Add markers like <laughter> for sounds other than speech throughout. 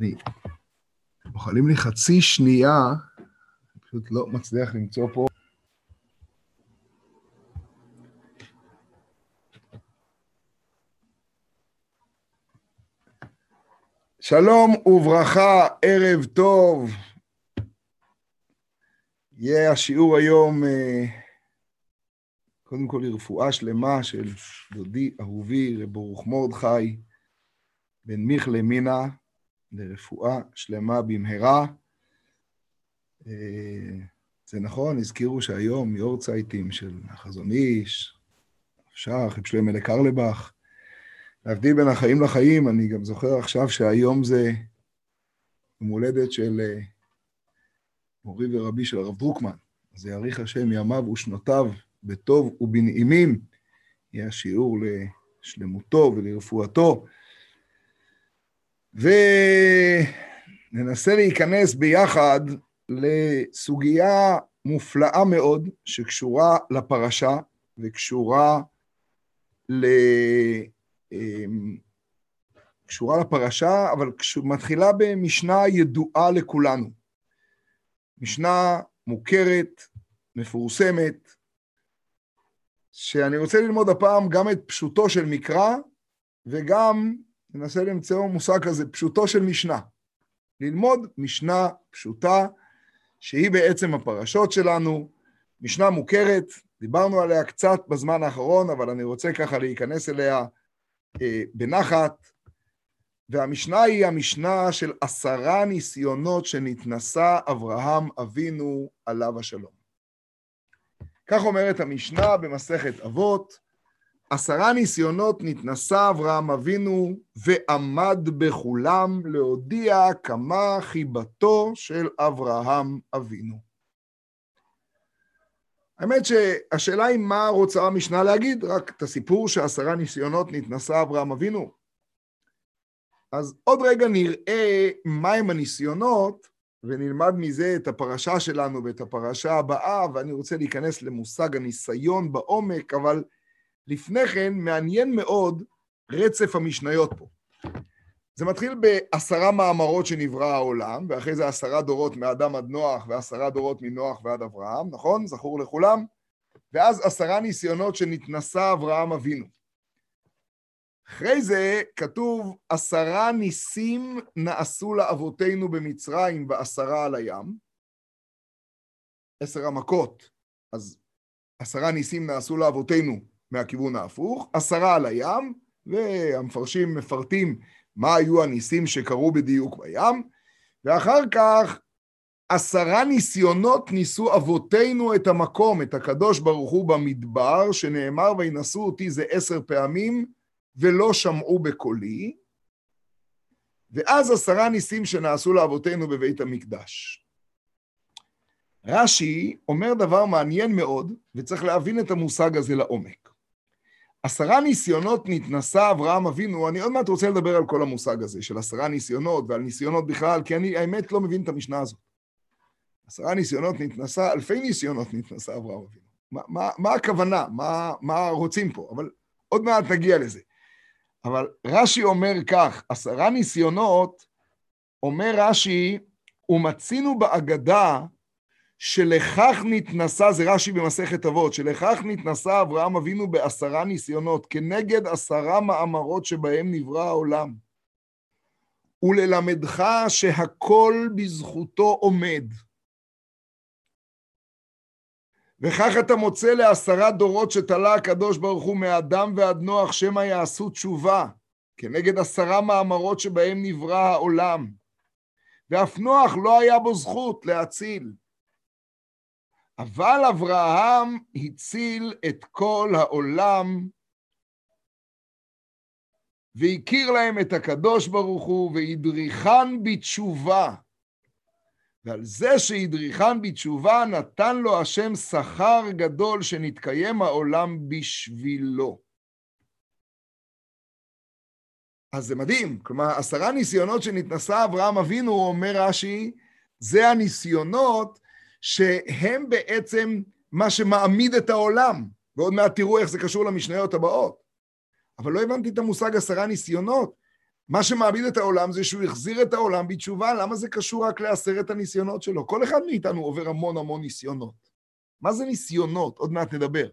אני... אוכלים לי חצי שנייה, אני פשוט לא מצליח למצוא פה. שלום וברכה, ערב טוב. יהיה השיעור היום, אה, קודם כל לרפואה שלמה של דודי אהובי, רב ברוך מרדכי, בן מיכלה מינה, לרפואה שלמה במהרה. אה, זה נכון, הזכירו שהיום יורצייטים של החזון איש, שח, שלמה לקרלבך, להבדיל בין החיים לחיים, אני גם זוכר עכשיו שהיום זה יום הולדת של אה, מורי ורבי של הרב דרוקמן. אז יאריך השם ימיו ושנותיו בטוב ובנעימים, יהיה השיעור לשלמותו ולרפואתו. וננסה להיכנס ביחד לסוגיה מופלאה מאוד, שקשורה לפרשה וקשורה ל... אמ, קשורה לפרשה, אבל מתחילה במשנה ידועה לכולנו. משנה מוכרת, מפורסמת, שאני רוצה ללמוד הפעם גם את פשוטו של מקרא, וגם ננסה למצוא מושג כזה, פשוטו של משנה. ללמוד משנה פשוטה, שהיא בעצם הפרשות שלנו, משנה מוכרת, דיברנו עליה קצת בזמן האחרון, אבל אני רוצה ככה להיכנס אליה אה, בנחת, והמשנה היא המשנה של עשרה ניסיונות שנתנסה אברהם אבינו עליו השלום. כך אומרת המשנה במסכת אבות, עשרה ניסיונות נתנסה אברהם אבינו ועמד בכולם להודיע כמה חיבתו של אברהם אבינו. האמת שהשאלה היא מה רוצה המשנה להגיד, רק את הסיפור שעשרה ניסיונות נתנסה אברהם אבינו. אז עוד רגע נראה מהם הניסיונות, ונלמד מזה את הפרשה שלנו ואת הפרשה הבאה, ואני רוצה להיכנס למושג הניסיון בעומק, אבל לפני כן מעניין מאוד רצף המשניות פה. זה מתחיל בעשרה מאמרות שנברא העולם, ואחרי זה עשרה דורות מאדם עד נוח, ועשרה דורות מנוח ועד אברהם, נכון? זכור לכולם? ואז עשרה ניסיונות שנתנסה אברהם אבינו. אחרי זה כתוב, עשרה ניסים נעשו לאבותינו במצרים ועשרה על הים. עשר המכות, אז עשרה ניסים נעשו לאבותינו מהכיוון ההפוך, עשרה על הים, והמפרשים מפרטים מה היו הניסים שקרו בדיוק בים, ואחר כך עשרה ניסיונות ניסו אבותינו את המקום, את הקדוש ברוך הוא במדבר, שנאמר וינשאו אותי זה עשר פעמים ולא שמעו בקולי, ואז עשרה ניסים שנעשו לאבותינו בבית המקדש. רש"י אומר דבר מעניין מאוד, וצריך להבין את המושג הזה לעומק. עשרה ניסיונות נתנסה אברהם אבינו, אני עוד מעט רוצה לדבר על כל המושג הזה של עשרה ניסיונות ועל ניסיונות בכלל, כי אני האמת לא מבין את המשנה הזאת. עשרה ניסיונות נתנסה, אלפי ניסיונות נתנסה אברהם אבינו. מה, מה, מה הכוונה? מה, מה רוצים פה? אבל עוד מעט נגיע לזה. אבל רש"י אומר כך, עשרה ניסיונות, אומר רש"י, ומצינו באגדה שלכך נתנסה, זה רש"י במסכת אבות, שלכך נתנסה אברהם אבינו בעשרה ניסיונות, כנגד עשרה מאמרות שבהם נברא העולם. וללמדך שהכל בזכותו עומד. וכך אתה מוצא לעשרה דורות שתלה הקדוש ברוך הוא מאדם ועד נוח, שמא יעשו תשובה, כנגד עשרה מאמרות שבהם נברא העולם. ואף נוח לא היה בו זכות להציל. אבל אברהם הציל את כל העולם והכיר להם את הקדוש ברוך הוא והדריכן בתשובה. ועל זה שהדריכן בתשובה נתן לו השם שכר גדול שנתקיים העולם בשבילו. אז זה מדהים, כלומר עשרה ניסיונות שנתנסה אברהם אבינו, אומר רש"י, זה הניסיונות שהם בעצם מה שמעמיד את העולם, ועוד מעט תראו איך זה קשור למשניות הבאות. אבל לא הבנתי את המושג עשרה ניסיונות. מה שמעמיד את העולם זה שהוא החזיר את העולם בתשובה, למה זה קשור רק לעשרת הניסיונות שלו? כל אחד מאיתנו עובר המון המון ניסיונות. מה זה ניסיונות? עוד מעט נדבר.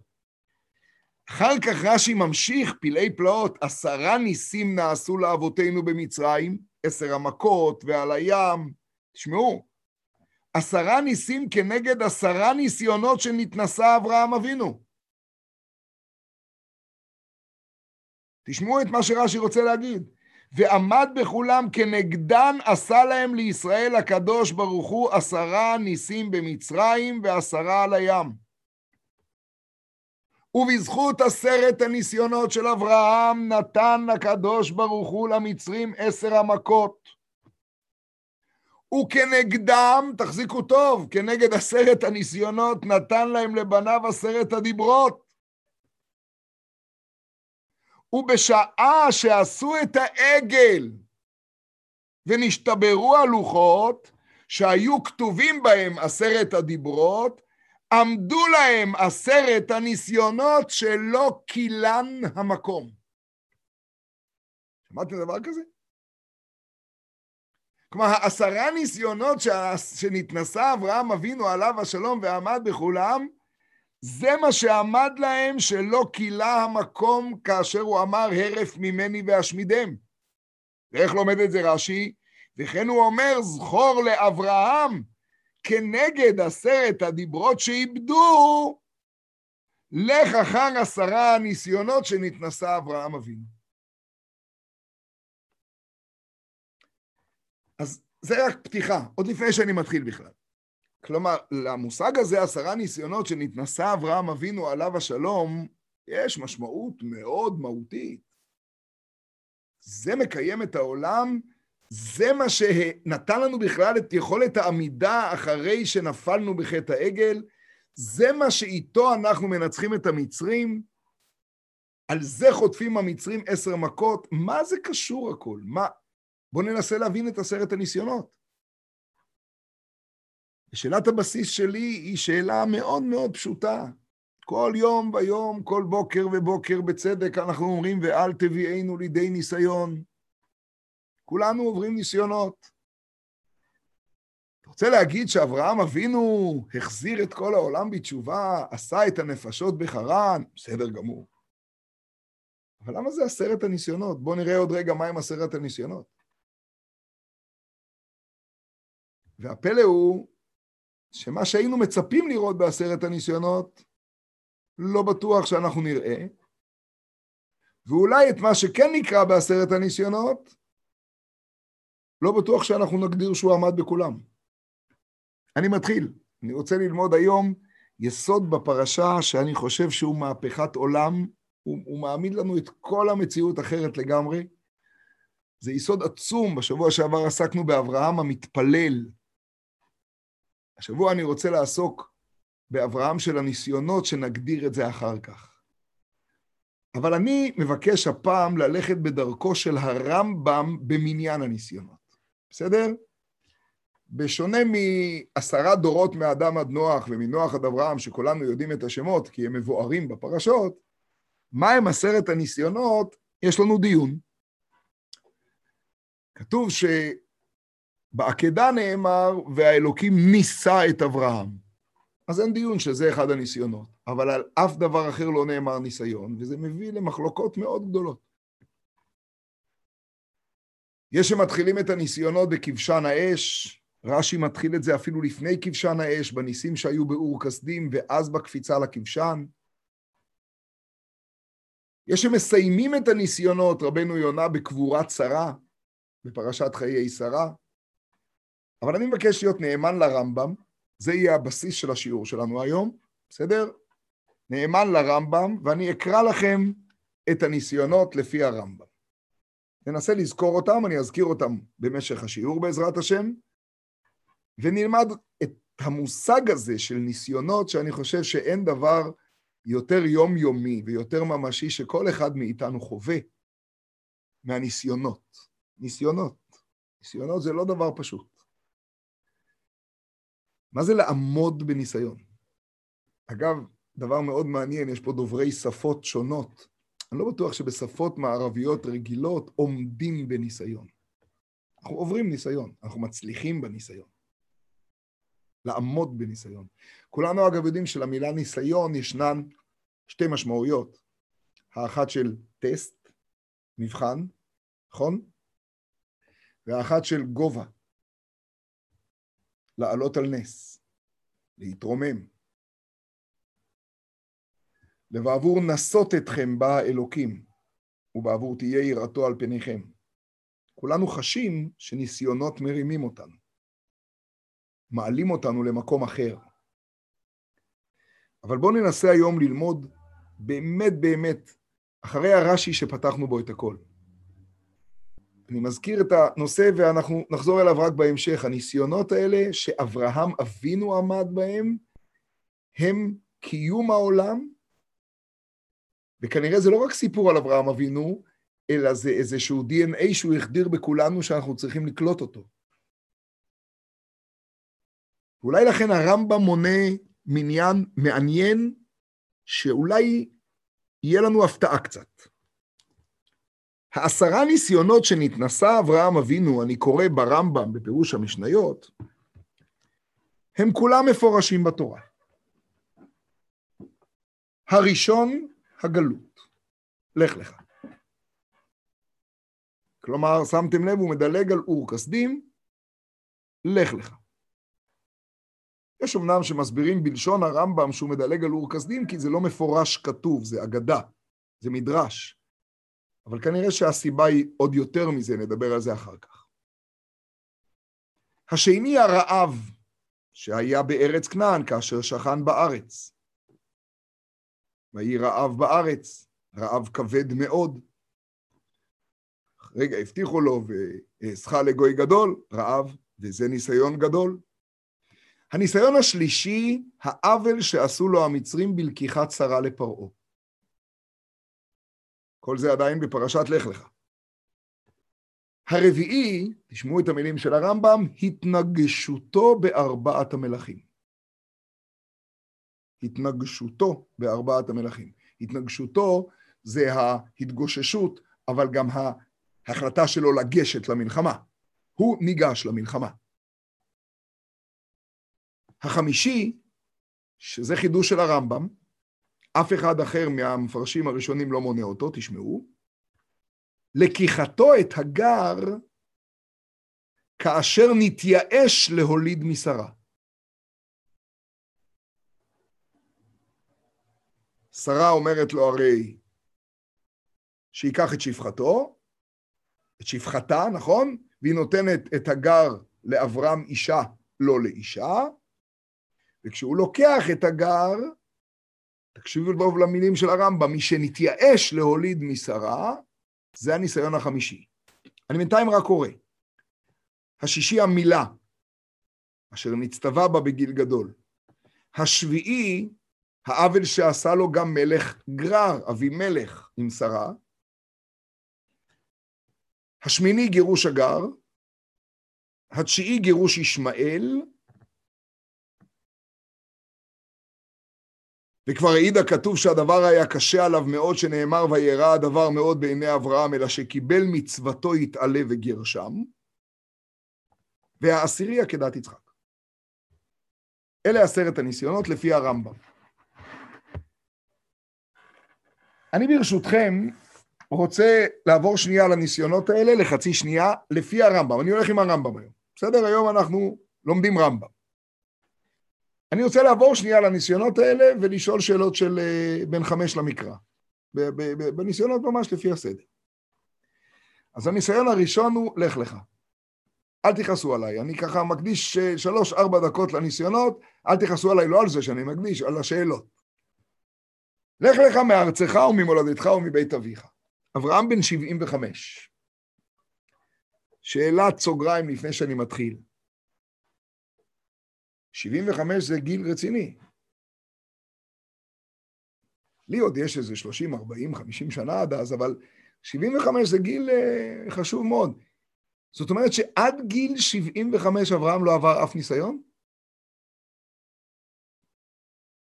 אחר כך רש"י ממשיך, פלאי פלאות, עשרה ניסים נעשו לאבותינו במצרים, עשר המכות ועל הים. תשמעו, עשרה ניסים כנגד עשרה ניסיונות שנתנסה אברהם אבינו. תשמעו את מה שרש"י רוצה להגיד. ועמד בכולם כנגדן עשה להם לישראל הקדוש ברוך הוא עשרה ניסים במצרים ועשרה על הים. ובזכות עשרת הניסיונות של אברהם נתן הקדוש ברוך הוא למצרים עשר המכות. וכנגדם, תחזיקו טוב, כנגד עשרת הניסיונות נתן להם לבניו עשרת הדיברות. ובשעה שעשו את העגל ונשתברו הלוחות, שהיו כתובים בהם עשרת הדיברות, עמדו להם עשרת הניסיונות שלא קילן המקום. שמעתם דבר כזה? כלומר, העשרה ניסיונות שנתנסה אברהם אבינו עליו השלום ועמד בכולם, זה מה שעמד להם שלא כילה המקום כאשר הוא אמר הרף ממני ואשמידם. ואיך לומד את זה רש"י? וכן הוא אומר, זכור לאברהם כנגד עשרת הדיברות שאיבדו, לך אחר עשרה הניסיונות שנתנסה אברהם אבינו. אז זה רק פתיחה, עוד לפני שאני מתחיל בכלל. כלומר, למושג הזה, עשרה ניסיונות שנתנסה אברהם אבינו עליו השלום, יש משמעות מאוד מהותית. זה מקיים את העולם, זה מה שנתן לנו בכלל את יכולת העמידה אחרי שנפלנו בחטא העגל, זה מה שאיתו אנחנו מנצחים את המצרים, על זה חוטפים המצרים עשר מכות, מה זה קשור הכל? מה? בואו ננסה להבין את עשרת הניסיונות. ושאלת הבסיס שלי היא שאלה מאוד מאוד פשוטה. כל יום ויום, כל בוקר ובוקר בצדק אנחנו אומרים, ואל תביאנו לידי ניסיון. כולנו עוברים ניסיונות. אתה רוצה להגיד שאברהם אבינו החזיר את כל העולם בתשובה, עשה את הנפשות בחרן? בסדר גמור. אבל למה זה עשרת הניסיונות? בואו נראה עוד רגע מהם עשרת הניסיונות. והפלא הוא שמה שהיינו מצפים לראות בעשרת הניסיונות, לא בטוח שאנחנו נראה, ואולי את מה שכן נקרא בעשרת הניסיונות, לא בטוח שאנחנו נגדיר שהוא עמד בכולם. אני מתחיל. אני רוצה ללמוד היום יסוד בפרשה שאני חושב שהוא מהפכת עולם, הוא, הוא מעמיד לנו את כל המציאות אחרת לגמרי. זה יסוד עצום, בשבוע שעבר עסקנו באברהם המתפלל, השבוע אני רוצה לעסוק באברהם של הניסיונות, שנגדיר את זה אחר כך. אבל אני מבקש הפעם ללכת בדרכו של הרמב"ם במניין הניסיונות, בסדר? בשונה מעשרה דורות מאדם עד נוח ומנוח עד אברהם, שכולנו יודעים את השמות כי הם מבוארים בפרשות, מהם עשרת הניסיונות? יש לנו דיון. כתוב ש... בעקדה נאמר, והאלוקים ניסה את אברהם. אז אין דיון שזה אחד הניסיונות, אבל על אף דבר אחר לא נאמר ניסיון, וזה מביא למחלוקות מאוד גדולות. יש שמתחילים את הניסיונות בכבשן האש, רש"י מתחיל את זה אפילו לפני כבשן האש, בניסים שהיו באור כסדים, ואז בקפיצה לכבשן. יש שמסיימים את הניסיונות, רבנו יונה, בקבורת שרה, בפרשת חיי שרה. אבל אני מבקש להיות נאמן לרמב"ם, זה יהיה הבסיס של השיעור שלנו היום, בסדר? נאמן לרמב"ם, ואני אקרא לכם את הניסיונות לפי הרמב"ם. ננסה לזכור אותם, אני אזכיר אותם במשך השיעור בעזרת השם, ונלמד את המושג הזה של ניסיונות, שאני חושב שאין דבר יותר יומיומי ויותר ממשי שכל אחד מאיתנו חווה מהניסיונות. ניסיונות. ניסיונות זה לא דבר פשוט. מה זה לעמוד בניסיון? אגב, דבר מאוד מעניין, יש פה דוברי שפות שונות. אני לא בטוח שבשפות מערביות רגילות עומדים בניסיון. אנחנו עוברים ניסיון, אנחנו מצליחים בניסיון. לעמוד בניסיון. כולנו אגב יודעים שלמילה ניסיון ישנן שתי משמעויות. האחת של טסט, מבחן, נכון? והאחת של גובה, לעלות על נס, להתרומם. ובעבור נסות אתכם בא האלוקים, ובעבור תהיה יראתו על פניכם. כולנו חשים שניסיונות מרימים אותנו, מעלים אותנו למקום אחר. אבל בואו ננסה היום ללמוד באמת באמת, אחרי הרש"י שפתחנו בו את הכל. אני מזכיר את הנושא ואנחנו נחזור אליו רק בהמשך. הניסיונות האלה שאברהם אבינו עמד בהם, הם קיום העולם, וכנראה זה לא רק סיפור על אברהם אבינו, אלא זה איזשהו DNA שהוא החדיר בכולנו שאנחנו צריכים לקלוט אותו. ואולי לכן הרמב"ם מונה מניין מעניין, שאולי יהיה לנו הפתעה קצת. העשרה ניסיונות שנתנסה אברהם אבינו, אני קורא ברמב"ם בפירוש המשניות, הם כולם מפורשים בתורה. הראשון, הגלות. לך לך. כלומר, שמתם לב, הוא מדלג על אור כסדים, לך לך. יש אמנם שמסבירים בלשון הרמב"ם שהוא מדלג על אור כסדים, כי זה לא מפורש כתוב, זה אגדה, זה מדרש. אבל כנראה שהסיבה היא עוד יותר מזה, נדבר על זה אחר כך. השני הרעב, שהיה בארץ כנען כאשר שכן בארץ. ויהי רעב בארץ, רעב כבד מאוד. רגע, הבטיחו לו, ואעשך לגוי גדול, רעב, וזה ניסיון גדול. הניסיון השלישי, העוול שעשו לו המצרים בלקיחת שרה לפרעה. כל זה עדיין בפרשת לך לך. הרביעי, תשמעו את המילים של הרמב"ם, התנגשותו בארבעת המלכים. התנגשותו בארבעת המלכים. התנגשותו זה ההתגוששות, אבל גם ההחלטה שלו לגשת למלחמה. הוא ניגש למלחמה. החמישי, שזה חידוש של הרמב"ם, אף אחד אחר מהמפרשים הראשונים לא מונה אותו, תשמעו. לקיחתו את הגר כאשר נתייאש להוליד משרה. שרה אומרת לו הרי שייקח את שפחתו, את שפחתה, נכון? והיא נותנת את הגר לאברהם אישה, לא לאישה, וכשהוא לוקח את הגר, תקשיבו טוב למילים של הרמב"ם, מי שנתייאש להוליד משרה, זה הניסיון החמישי. אני בינתיים רק קורא. השישי המילה, אשר נצטווה בה בגיל גדול. השביעי, העוול שעשה לו גם מלך גרר, אבימלך עם שרה. השמיני, גירוש הגר. התשיעי, גירוש ישמעאל. וכבר העיד הכתוב שהדבר היה קשה עליו מאוד, שנאמר וירא הדבר מאוד בעיני אברהם, אלא שקיבל מצוותו יתעלה וגירשם. והעשירי עקדת יצחק. אלה עשרת הניסיונות לפי הרמב"ם. אני ברשותכם רוצה לעבור שנייה לניסיונות האלה, לחצי שנייה, לפי הרמב"ם. אני הולך עם הרמב"ם היום. בסדר? היום אנחנו לומדים רמב"ם. אני רוצה לעבור שנייה לניסיונות האלה ולשאול שאלות של אה, בין חמש למקרא. בניסיונות ממש לפי הסדר. אז הניסיון הראשון הוא, לך לך. אל תכעסו עליי, אני ככה מקדיש אה, שלוש-ארבע דקות לניסיונות, אל תכעסו עליי לא על זה שאני מקדיש, על השאלות. לך לך מארצך וממולדתך ומבית אביך. אברהם בן 75. שאלת סוגריים לפני שאני מתחיל. 75 זה גיל רציני. לי עוד יש איזה 30, 40, 50 שנה עד אז, אבל 75 זה גיל uh, חשוב מאוד. זאת אומרת שעד גיל 75 אברהם לא עבר אף ניסיון?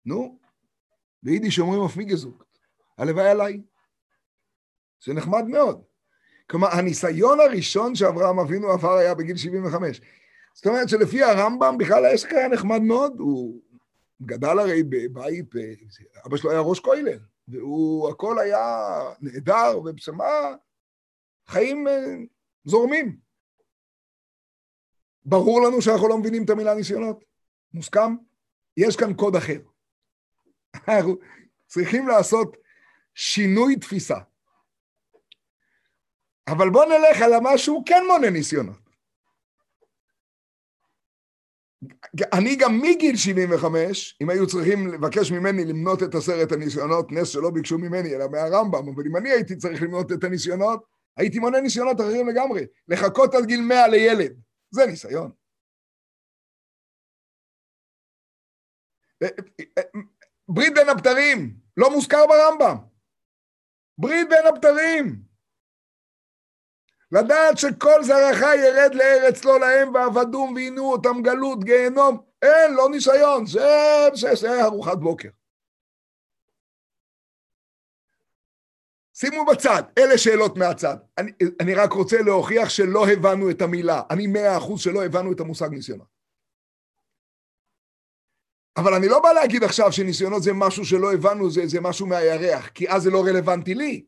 נו, ביידיש אומרים אף מיגזוק, הלוואי עליי. זה נחמד מאוד. כלומר, הניסיון הראשון שאברהם אבינו עבר היה בגיל 75. זאת אומרת שלפי הרמב"ם בכלל העסק היה נחמד מאוד, הוא גדל הרי בבית, אבא שלו היה ראש כולל, והוא, הכל היה נהדר, ובשמה חיים אה, זורמים. ברור לנו שאנחנו לא מבינים את המילה ניסיונות, מוסכם? יש כאן קוד אחר. <laughs> אנחנו צריכים לעשות שינוי תפיסה. אבל בואו נלך על מה שהוא כן מונה ניסיונות. אני גם מגיל 75, אם היו צריכים לבקש ממני למנות את עשרת הניסיונות, נס שלא ביקשו ממני, אלא מהרמב"ם, אבל אם אני הייתי צריך למנות את הניסיונות, הייתי מונה ניסיונות אחרים לגמרי. לחכות עד גיל 100 לילד, זה ניסיון. ברית בין הבתרים, לא מוזכר ברמב"ם. ברית בין הבתרים. לדעת שכל זרעך ירד לארץ לא להם ועבדום ועינו אותם גלות, גיהנום. אין, לא ניסיון, זה, זה ארוחת בוקר. שימו בצד, אלה שאלות מהצד. אני, אני רק רוצה להוכיח שלא הבנו את המילה. אני מאה אחוז שלא הבנו את המושג ניסיונות. אבל אני לא בא להגיד עכשיו שניסיונות זה משהו שלא הבנו, זה, זה משהו מהירח, כי אז זה לא רלוונטי לי.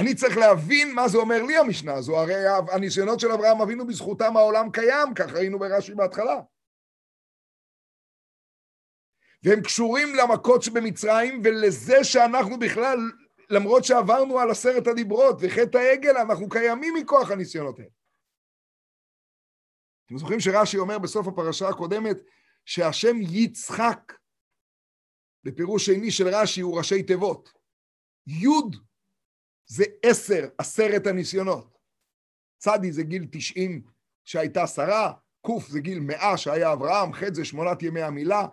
אני צריך להבין מה זה אומר לי המשנה הזו, הרי הניסיונות של אברהם אבינו בזכותם העולם קיים, כך ראינו ברש"י בהתחלה. והם קשורים למכות שבמצרים ולזה שאנחנו בכלל, למרות שעברנו על עשרת הדיברות וחטא העגל, אנחנו קיימים מכוח הניסיונות האלה. אתם זוכרים שרש"י אומר בסוף הפרשה הקודמת שהשם יצחק, בפירוש שני של רש"י הוא ראשי תיבות. י' זה עשר, עשרת הניסיונות. צדי זה גיל תשעים שהייתה שרה, ק' זה גיל מאה שהיה אברהם, ח' זה שמונת ימי המילה.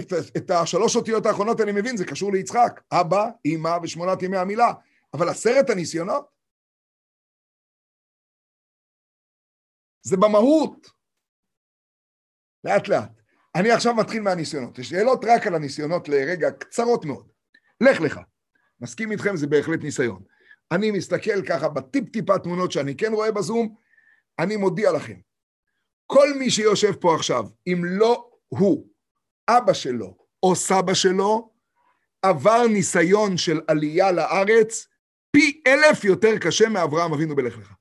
את, את השלוש אותיות האחרונות אני מבין, זה קשור ליצחק, אבא, אמא ושמונת ימי המילה. אבל עשרת הניסיונות? זה במהות. לאט לאט. אני עכשיו מתחיל מהניסיונות. יש שאלות רק על הניסיונות לרגע קצרות מאוד. לך לך. מסכים איתכם, זה בהחלט ניסיון. אני מסתכל ככה בטיפ-טיפה תמונות שאני כן רואה בזום, אני מודיע לכם, כל מי שיושב פה עכשיו, אם לא הוא, אבא שלו או סבא שלו, עבר ניסיון של עלייה לארץ פי אלף יותר קשה מאברהם אבינו בלך לך.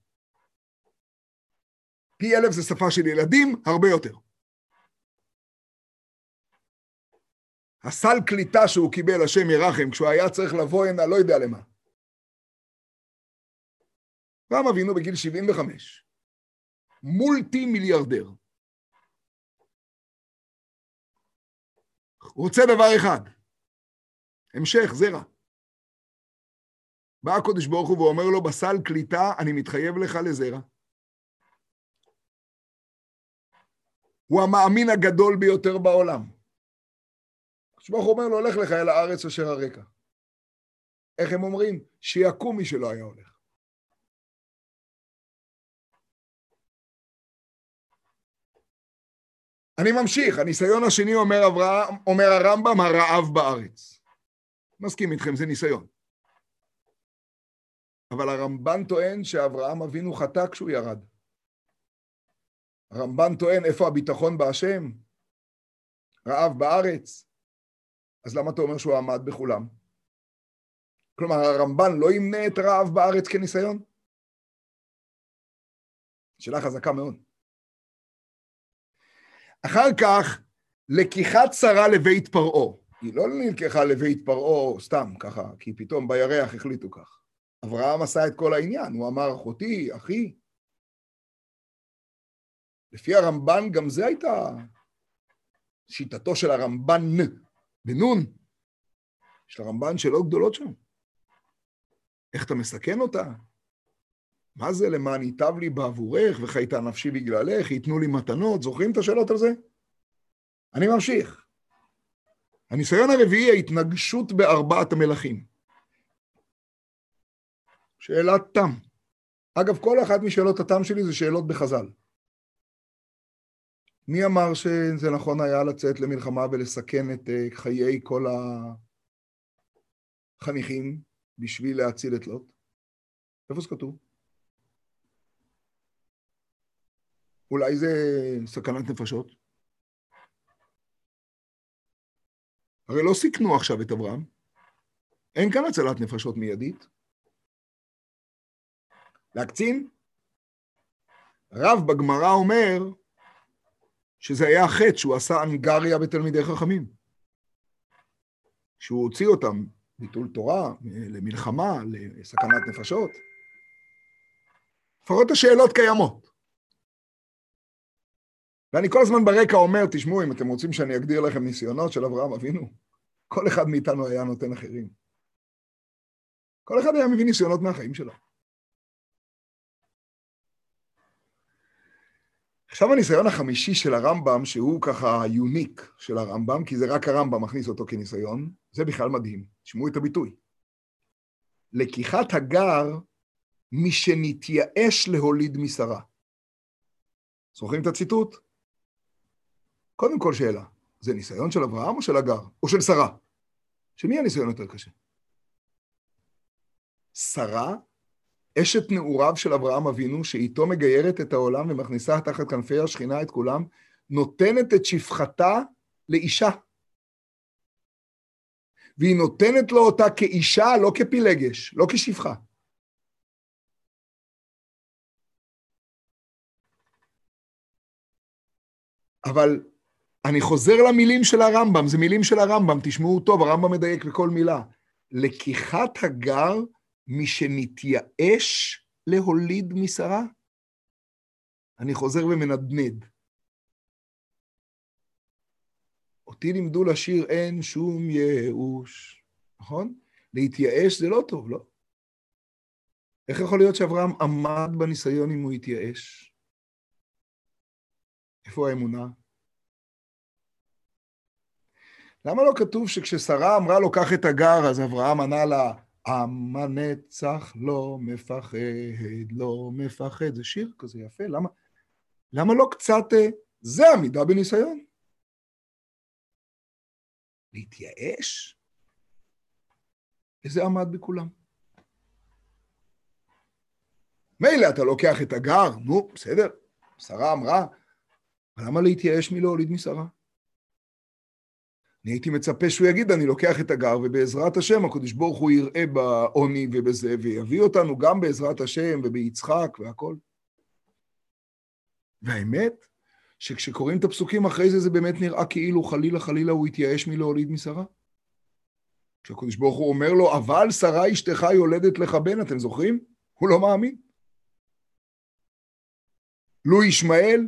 פי אלף זה שפה של ילדים, הרבה יותר. הסל קליטה שהוא קיבל, השם ירחם, כשהוא היה צריך לבוא הנה, לא יודע למה. אברהם אבינו בגיל 75, מולטי מיליארדר. רוצה דבר אחד, המשך, זרע. בא הקודש ברוך הוא ואומר לו, בסל קליטה אני מתחייב לך לזרע. הוא המאמין הגדול ביותר בעולם. שברוך אומר לו, הולך לך אל הארץ אשר הרקע. איך הם אומרים? שיקום מי שלא היה הולך. אני ממשיך, הניסיון השני אומר, אברהם, אומר הרמב"ם, הרעב בארץ. מסכים איתכם, זה ניסיון. אבל הרמב"ן טוען שאברהם אבינו חטא כשהוא ירד. הרמב"ן טוען, איפה הביטחון בהשם? רעב בארץ. אז למה אתה אומר שהוא עמד בכולם? כלומר, הרמב"ן לא ימנה את רעב בארץ כניסיון? שאלה חזקה מאוד. אחר כך, לקיחת שרה לבית פרעה. היא לא נלקחה לבית פרעה סתם ככה, כי פתאום בירח החליטו כך. אברהם עשה את כל העניין, הוא אמר, אחותי, אחי. לפי הרמב"ן, גם זה הייתה שיטתו של הרמב"ן, בנון. יש לרמב"ן שאלות גדולות שם. איך אתה מסכן אותה? מה זה למען ייטב לי בעבורך וחייתה נפשי בגללך, ייתנו לי מתנות? זוכרים את השאלות על זה? אני ממשיך. הניסיון הרביעי, ההתנגשות בארבעת המלכים. שאלת תם. אגב, כל אחת משאלות התם שלי זה שאלות בחז"ל. מי אמר שזה נכון היה לצאת למלחמה ולסכן את אה, חיי כל החניכים? בשביל להציל את לוט? איפה זה כתוב? אולי זה סכנת נפשות? הרי לא סיכנו עכשיו את אברהם. אין כאן הצלת נפשות מיידית. להקצין? רב בגמרא אומר שזה היה החטא שהוא עשה אנגריה בתלמידי חכמים. שהוא הוציא אותם ביטול תורה, למלחמה, לסכנת נפשות. לפחות השאלות קיימות. ואני כל הזמן ברקע אומר, תשמעו, אם אתם רוצים שאני אגדיר לכם ניסיונות של אברהם אבינו, כל אחד מאיתנו היה נותן אחרים. כל אחד היה מביא ניסיונות מהחיים שלו. עכשיו הניסיון החמישי של הרמב"ם, שהוא ככה יוניק של הרמב"ם, כי זה רק הרמב"ם מכניס אותו כניסיון, זה בכלל מדהים. תשמעו את הביטוי. לקיחת הגר משנתייאש להוליד משרה. זוכרים את הציטוט? קודם כל שאלה, זה ניסיון של אברהם או של הגר? או של שרה? של מי הניסיון יותר קשה? שרה אשת נעוריו של אברהם אבינו, שאיתו מגיירת את העולם ומכניסה תחת כנפי השכינה את כולם, נותנת את שפחתה לאישה. והיא נותנת לו אותה כאישה, לא כפילגש, לא כשפחה. אבל אני חוזר למילים של הרמב"ם, זה מילים של הרמב"ם, תשמעו טוב, הרמב"ם מדייק בכל מילה. לקיחת הגר משנתייאש להוליד משרה? אני חוזר ומנדנד. אותי לימדו לשיר אין שום ייאוש, נכון? להתייאש זה לא טוב, לא? איך יכול להיות שאברהם עמד בניסיון אם הוא התייאש? איפה האמונה? למה לא כתוב שכששרה אמרה לו, קח את הגר, אז אברהם ענה לה, עם הנצח לא מפחד, לא מפחד. זה שיר כזה יפה, למה, למה לא קצת... אה, זה עמידה בניסיון. להתייאש? וזה עמד בכולם. מילא אתה לוקח את הגר, נו, בסדר, שרה אמרה, אבל למה להתייאש מלהוליד משרה? אני הייתי מצפה שהוא יגיד, אני לוקח את הגר, ובעזרת השם הקדוש ברוך הוא יראה בעוני ובזה, ויביא אותנו גם בעזרת השם וביצחק והכל. והאמת, שכשקוראים את הפסוקים אחרי זה, זה באמת נראה כאילו חלילה חלילה הוא התייאש מלהוליד משרה. כשהקדוש ברוך הוא אומר לו, אבל שרה אשתך יולדת לך בן, אתם זוכרים? הוא לא מאמין. לו ישמעאל,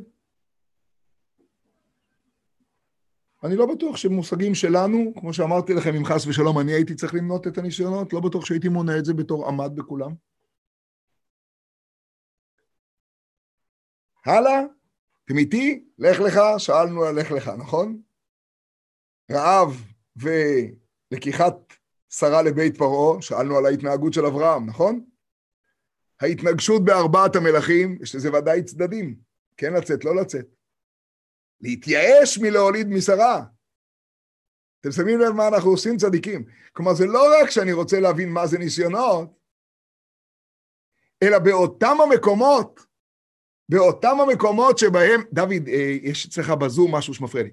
אני לא בטוח שמושגים שלנו, כמו שאמרתי לכם, אם חס ושלום אני הייתי צריך למנות את הניסיונות, לא בטוח שהייתי מונה את זה בתור עמד בכולם. הלאה, אתם איתי? לך לך, שאלנו על לך לך, נכון? רעב ולקיחת שרה לבית פרעה, שאלנו על ההתנהגות של אברהם, נכון? ההתנגשות בארבעת המלכים, יש לזה ודאי צדדים, כן לצאת, לא לצאת. להתייאש מלהוליד משרה. אתם שמים לב מה אנחנו עושים צדיקים. כלומר, זה לא רק שאני רוצה להבין מה זה ניסיונות, אלא באותם המקומות, באותם המקומות שבהם, דוד, אה, יש אצלך בזום משהו שמפריע לי,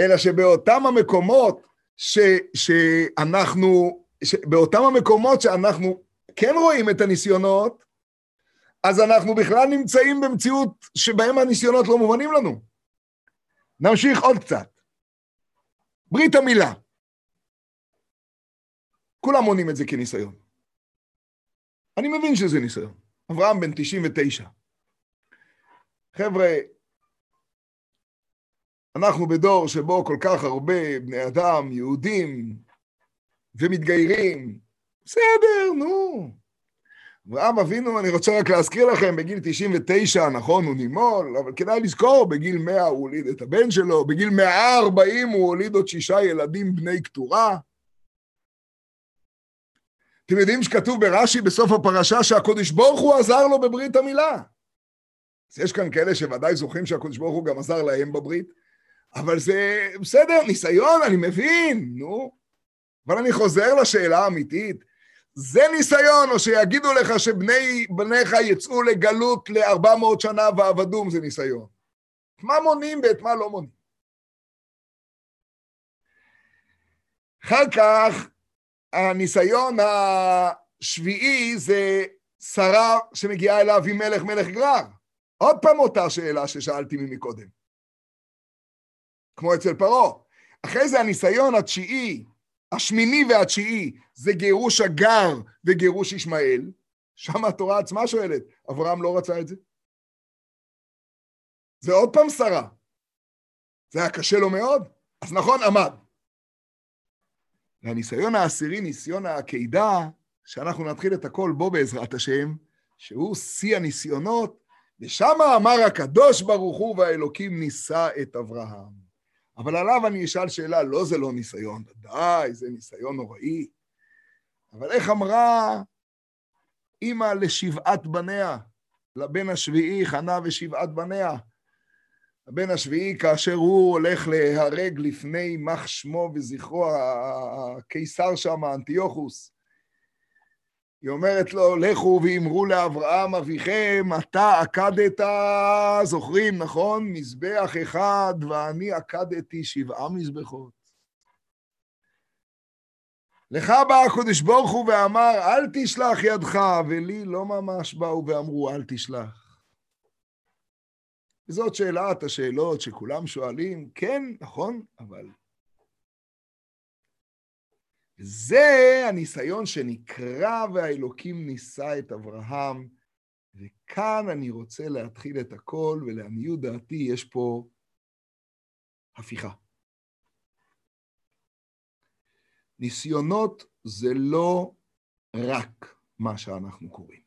אלא שבאותם המקומות ש, שאנחנו, באותם המקומות שאנחנו כן רואים את הניסיונות, אז אנחנו בכלל נמצאים במציאות שבהם הניסיונות לא מובנים לנו. נמשיך עוד קצת. ברית המילה. כולם מונים את זה כניסיון. אני מבין שזה ניסיון. אברהם בן 99. חבר'ה, אנחנו בדור שבו כל כך הרבה בני אדם, יהודים, ומתגיירים. בסדר, נו. אברהם אבינו, אני רוצה רק להזכיר לכם, בגיל 99, נכון, הוא נימול, אבל כדאי לזכור, בגיל 100 הוא הוליד את הבן שלו, בגיל 140 הוא הוליד עוד שישה ילדים בני קטורה. אתם יודעים שכתוב ברש"י בסוף הפרשה שהקודש ברוך הוא עזר לו בברית המילה. אז יש כאן כאלה שוודאי זוכרים שהקודש ברוך הוא גם עזר להם בברית, אבל זה בסדר, ניסיון, אני מבין, נו. אבל אני חוזר לשאלה האמיתית, זה ניסיון, או שיגידו לך שבניך יצאו לגלות ל-400 שנה ועבדום, זה ניסיון. את מה מונים ואת מה לא מונים. אחר כך, הניסיון השביעי זה שרה שמגיעה אליו עם מלך מלך גרר. עוד פעם אותה שאלה ששאלתי ממקודם. כמו אצל פרעה. אחרי זה הניסיון התשיעי, השמיני והתשיעי, זה גירוש הגר וגירוש ישמעאל. שם התורה עצמה שואלת, אברהם לא רצה את זה? זה עוד פעם שרה. זה היה קשה לו מאוד? אז נכון, עמד. והניסיון העשירי, ניסיון העקידה, שאנחנו נתחיל את הכל בו בעזרת השם, שהוא שיא הניסיונות, ושם אמר הקדוש ברוך הוא והאלוקים נישא את אברהם. אבל עליו אני אשאל שאלה, לא זה לא ניסיון, די, זה ניסיון נוראי. אבל איך אמרה אימא לשבעת בניה, לבן השביעי, חנה ושבעת בניה? הבן השביעי, כאשר הוא הולך להרג לפני יימח שמו וזכרו, הקיסר שם, אנטיוכוס, היא אומרת לו, לכו ואמרו לאברהם אביכם, אתה עקדת, זוכרים, נכון? מזבח אחד, ואני עקדתי שבעה מזבחות. לך בא הקדוש ברוך הוא ואמר, אל תשלח ידך, ולי לא ממש באו ואמרו, אל תשלח. וזאת שאלת השאלות שכולם שואלים, כן, נכון, אבל זה הניסיון שנקרא והאלוקים נישא את אברהם, וכאן אני רוצה להתחיל את הכל, ולעניות דעתי יש פה הפיכה. ניסיונות זה לא רק מה שאנחנו קוראים.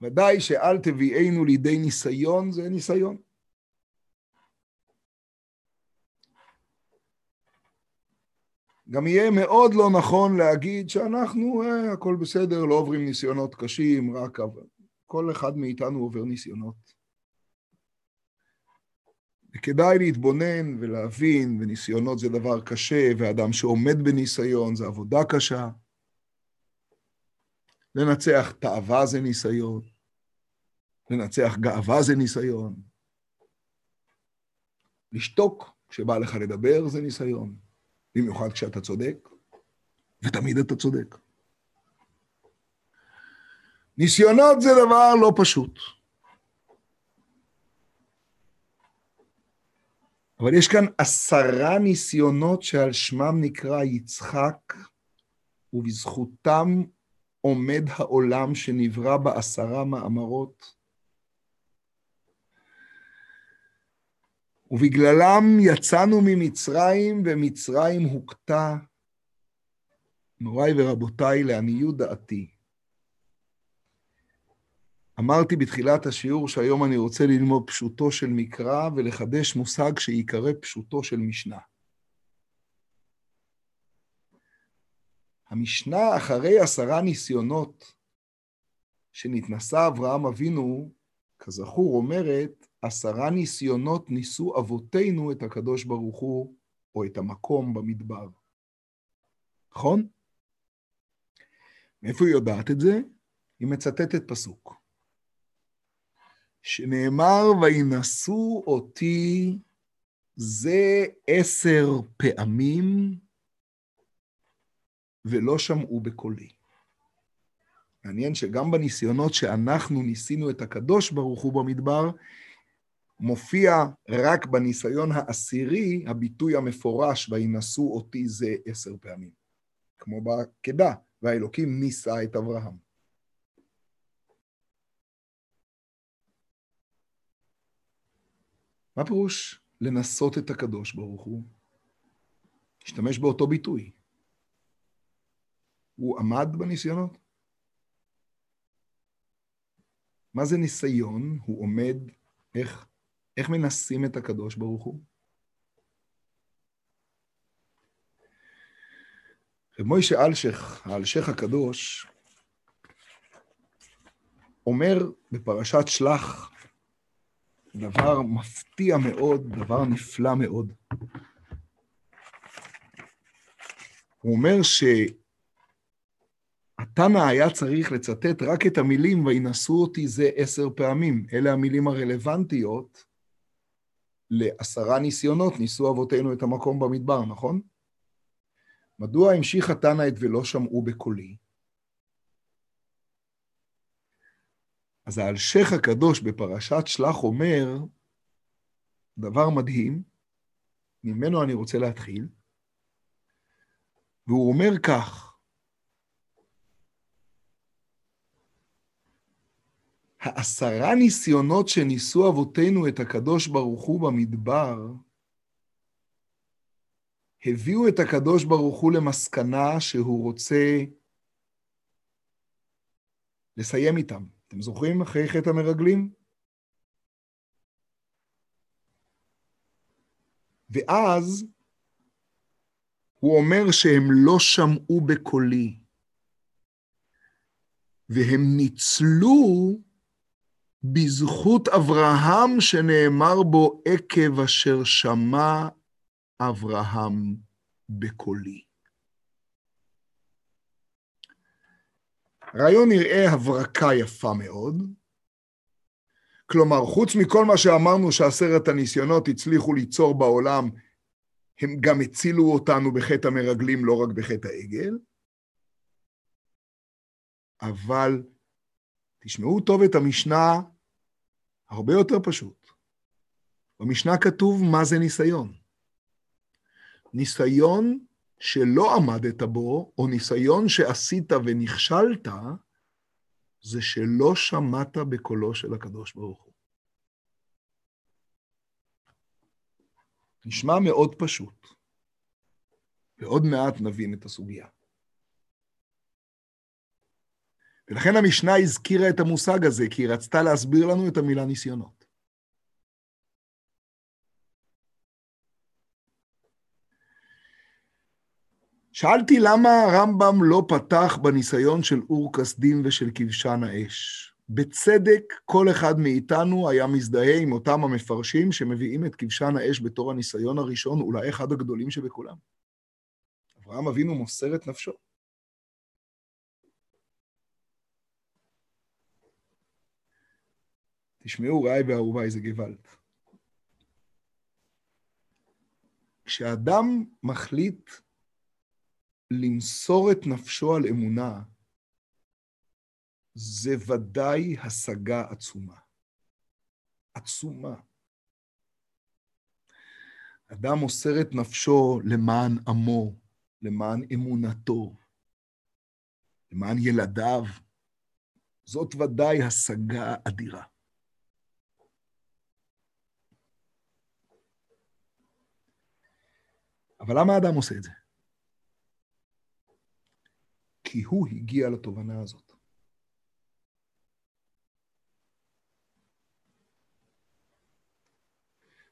ודאי שאל תביאנו לידי ניסיון זה ניסיון. גם יהיה מאוד לא נכון להגיד שאנחנו, אה, הכל בסדר, לא עוברים ניסיונות קשים, רק כל אחד מאיתנו עובר ניסיונות. וכדאי להתבונן ולהבין, וניסיונות זה דבר קשה, ואדם שעומד בניסיון זה עבודה קשה. לנצח תאווה זה ניסיון, לנצח גאווה זה ניסיון. לשתוק כשבא לך לדבר זה ניסיון. במיוחד כשאתה צודק, ותמיד אתה צודק. ניסיונות זה דבר לא פשוט. אבל יש כאן עשרה ניסיונות שעל שמם נקרא יצחק, ובזכותם עומד העולם שנברא בעשרה מאמרות. ובגללם יצאנו ממצרים, ומצרים הוכתה. מוריי ורבותיי, לעניות דעתי. אמרתי בתחילת השיעור שהיום אני רוצה ללמוד פשוטו של מקרא ולחדש מושג שייקרא פשוטו של משנה. המשנה אחרי עשרה ניסיונות שנתנסה אברהם אבינו, כזכור, אומרת, עשרה ניסיונות ניסו אבותינו את הקדוש ברוך הוא, או את המקום במדבר. נכון? מאיפה היא יודעת את זה? היא מצטטת פסוק. שנאמר, וינשאו אותי זה עשר פעמים, ולא שמעו בקולי. מעניין שגם בניסיונות שאנחנו ניסינו את הקדוש ברוך הוא במדבר, מופיע רק בניסיון העשירי הביטוי המפורש, וינשאו אותי זה עשר פעמים. כמו בעקדה, והאלוקים נישא את אברהם. מה פירוש לנסות את הקדוש ברוך הוא? השתמש באותו ביטוי. הוא עמד בניסיונות? מה זה ניסיון? הוא עומד, איך? איך מנסים את הקדוש ברוך הוא? רב מוישה אלשך, האלשך הקדוש, אומר בפרשת שלח דבר מפתיע מאוד, דבר נפלא מאוד. הוא אומר שהתנא היה צריך לצטט רק את המילים וינשאו אותי זה עשר פעמים. אלה המילים הרלוונטיות לעשרה ניסיונות ניסו אבותינו את המקום במדבר, נכון? מדוע המשיך התנא את ולא שמעו בקולי? אז האלשך הקדוש בפרשת שלח אומר דבר מדהים, ממנו אני רוצה להתחיל, והוא אומר כך, העשרה ניסיונות שניסו אבותינו את הקדוש ברוך הוא במדבר, הביאו את הקדוש ברוך הוא למסקנה שהוא רוצה לסיים איתם. אתם זוכרים אחרי חטא המרגלים? ואז הוא אומר שהם לא שמעו בקולי, והם ניצלו בזכות אברהם שנאמר בו עקב אשר שמע אברהם בקולי. הרעיון נראה הברקה יפה מאוד. כלומר, חוץ מכל מה שאמרנו שעשרת הניסיונות הצליחו ליצור בעולם, הם גם הצילו אותנו בחטא המרגלים, לא רק בחטא העגל. אבל תשמעו טוב את המשנה, הרבה יותר פשוט. במשנה כתוב מה זה ניסיון. ניסיון שלא עמדת בו, או ניסיון שעשית ונכשלת, זה שלא שמעת בקולו של הקדוש ברוך הוא. נשמע מאוד פשוט, ועוד מעט נבין את הסוגיה. ולכן המשנה הזכירה את המושג הזה, כי היא רצתה להסביר לנו את המילה ניסיונות. שאלתי למה הרמב"ם לא פתח בניסיון של אור כסדים ושל כבשן האש. בצדק, כל אחד מאיתנו היה מזדהה עם אותם המפרשים שמביאים את כבשן האש בתור הניסיון הראשון, אולי אחד הגדולים שבכולם. אברהם אבינו מוסר את נפשו. תשמעו, רעי ואהובה, איזה גוואלד. כשאדם מחליט למסור את נפשו על אמונה, זה ודאי השגה עצומה. עצומה. אדם מוסר את נפשו למען עמו, למען אמונתו, למען ילדיו. זאת ודאי השגה אדירה. אבל למה האדם עושה את זה? כי הוא הגיע לתובנה הזאת.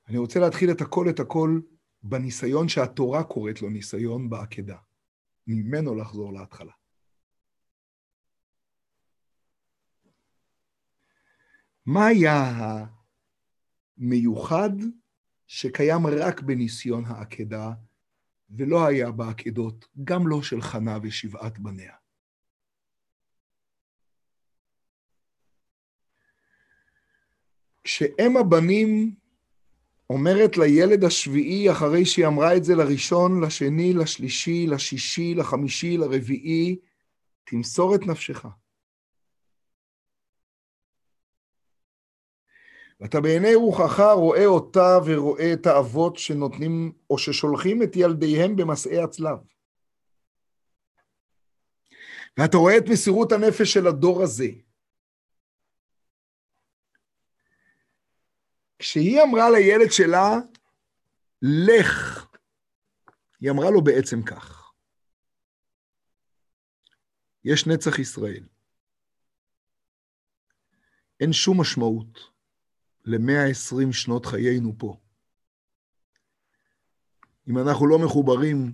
אני רוצה להתחיל את הכל את הכל בניסיון שהתורה קוראת לו ניסיון בעקדה. ממנו לחזור להתחלה. מה היה המיוחד שקיים רק בניסיון העקדה ולא היה בעקדות, גם לא של חנה ושבעת בניה. כשאם הבנים אומרת לילד השביעי, אחרי שהיא אמרה את זה לראשון, לשני, לשלישי, לשישי, לחמישי, לרביעי, תמסור את נפשך. ואתה בעיני רוחך רואה אותה ורואה את האבות שנותנים או ששולחים את ילדיהם במסעי הצלב. ואתה רואה את מסירות הנפש של הדור הזה. כשהיא אמרה לילד שלה, לך, היא אמרה לו בעצם כך, יש נצח ישראל. אין שום משמעות ל-120 שנות חיינו פה. אם אנחנו לא מחוברים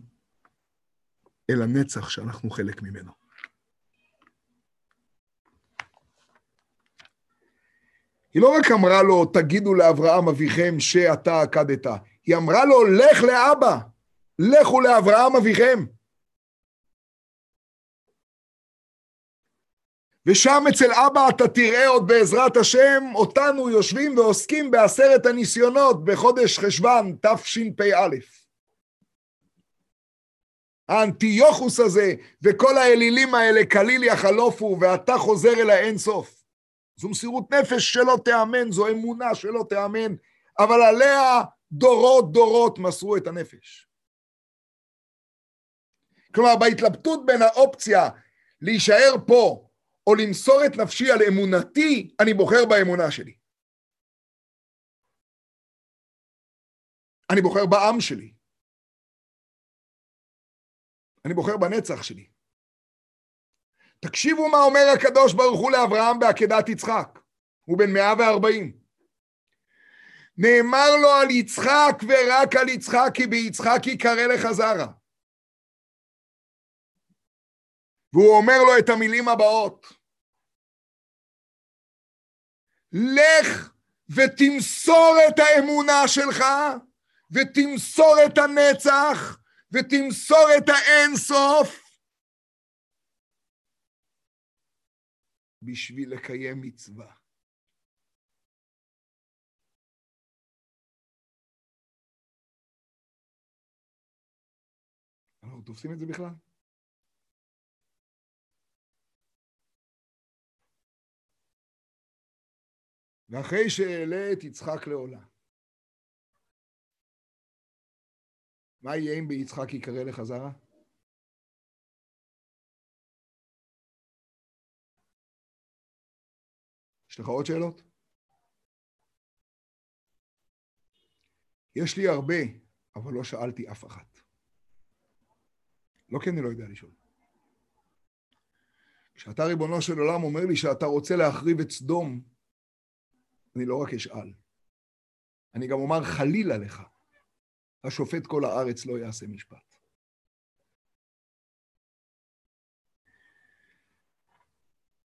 אל הנצח שאנחנו חלק ממנו. היא לא רק אמרה לו, תגידו לאברהם אביכם שאתה עקדת, היא אמרה לו, לך לאבא, לכו לאברהם אביכם. ושם אצל אבא אתה תראה עוד בעזרת השם אותנו יושבים ועוסקים בעשרת הניסיונות בחודש חשוון תשפ"א. האנטיוכוס הזה וכל האלילים האלה כליל יחלופו ואתה חוזר אל האין סוף. זו מסירות נפש שלא תיאמן, זו אמונה שלא תיאמן, אבל עליה דורות דורות מסרו את הנפש. כלומר, בהתלבטות בין האופציה להישאר פה או למסור את נפשי על אמונתי, אני בוחר באמונה שלי. אני בוחר בעם שלי. אני בוחר בנצח שלי. תקשיבו מה אומר הקדוש ברוך הוא לאברהם בעקדת יצחק. הוא בן 140. נאמר לו על יצחק ורק על יצחק, כי ביצחק יקרא לך זרע. והוא אומר לו את המילים הבאות: לך ותמסור את האמונה שלך, ותמסור את הנצח, ותמסור את האין סוף, בשביל לקיים מצווה. אנחנו תופסים את זה בכלל? ואחרי שאעלה את יצחק לעולה. מה יהיה אם ביצחק יקרא לחזרה? יש לך עוד שאלות? יש לי הרבה, אבל לא שאלתי אף אחת. לא כי אני לא יודע לשאול. כשאתה ריבונו של עולם אומר לי שאתה רוצה להחריב את סדום, אני לא רק אשאל, אני גם אומר חלילה לך, השופט כל הארץ לא יעשה משפט.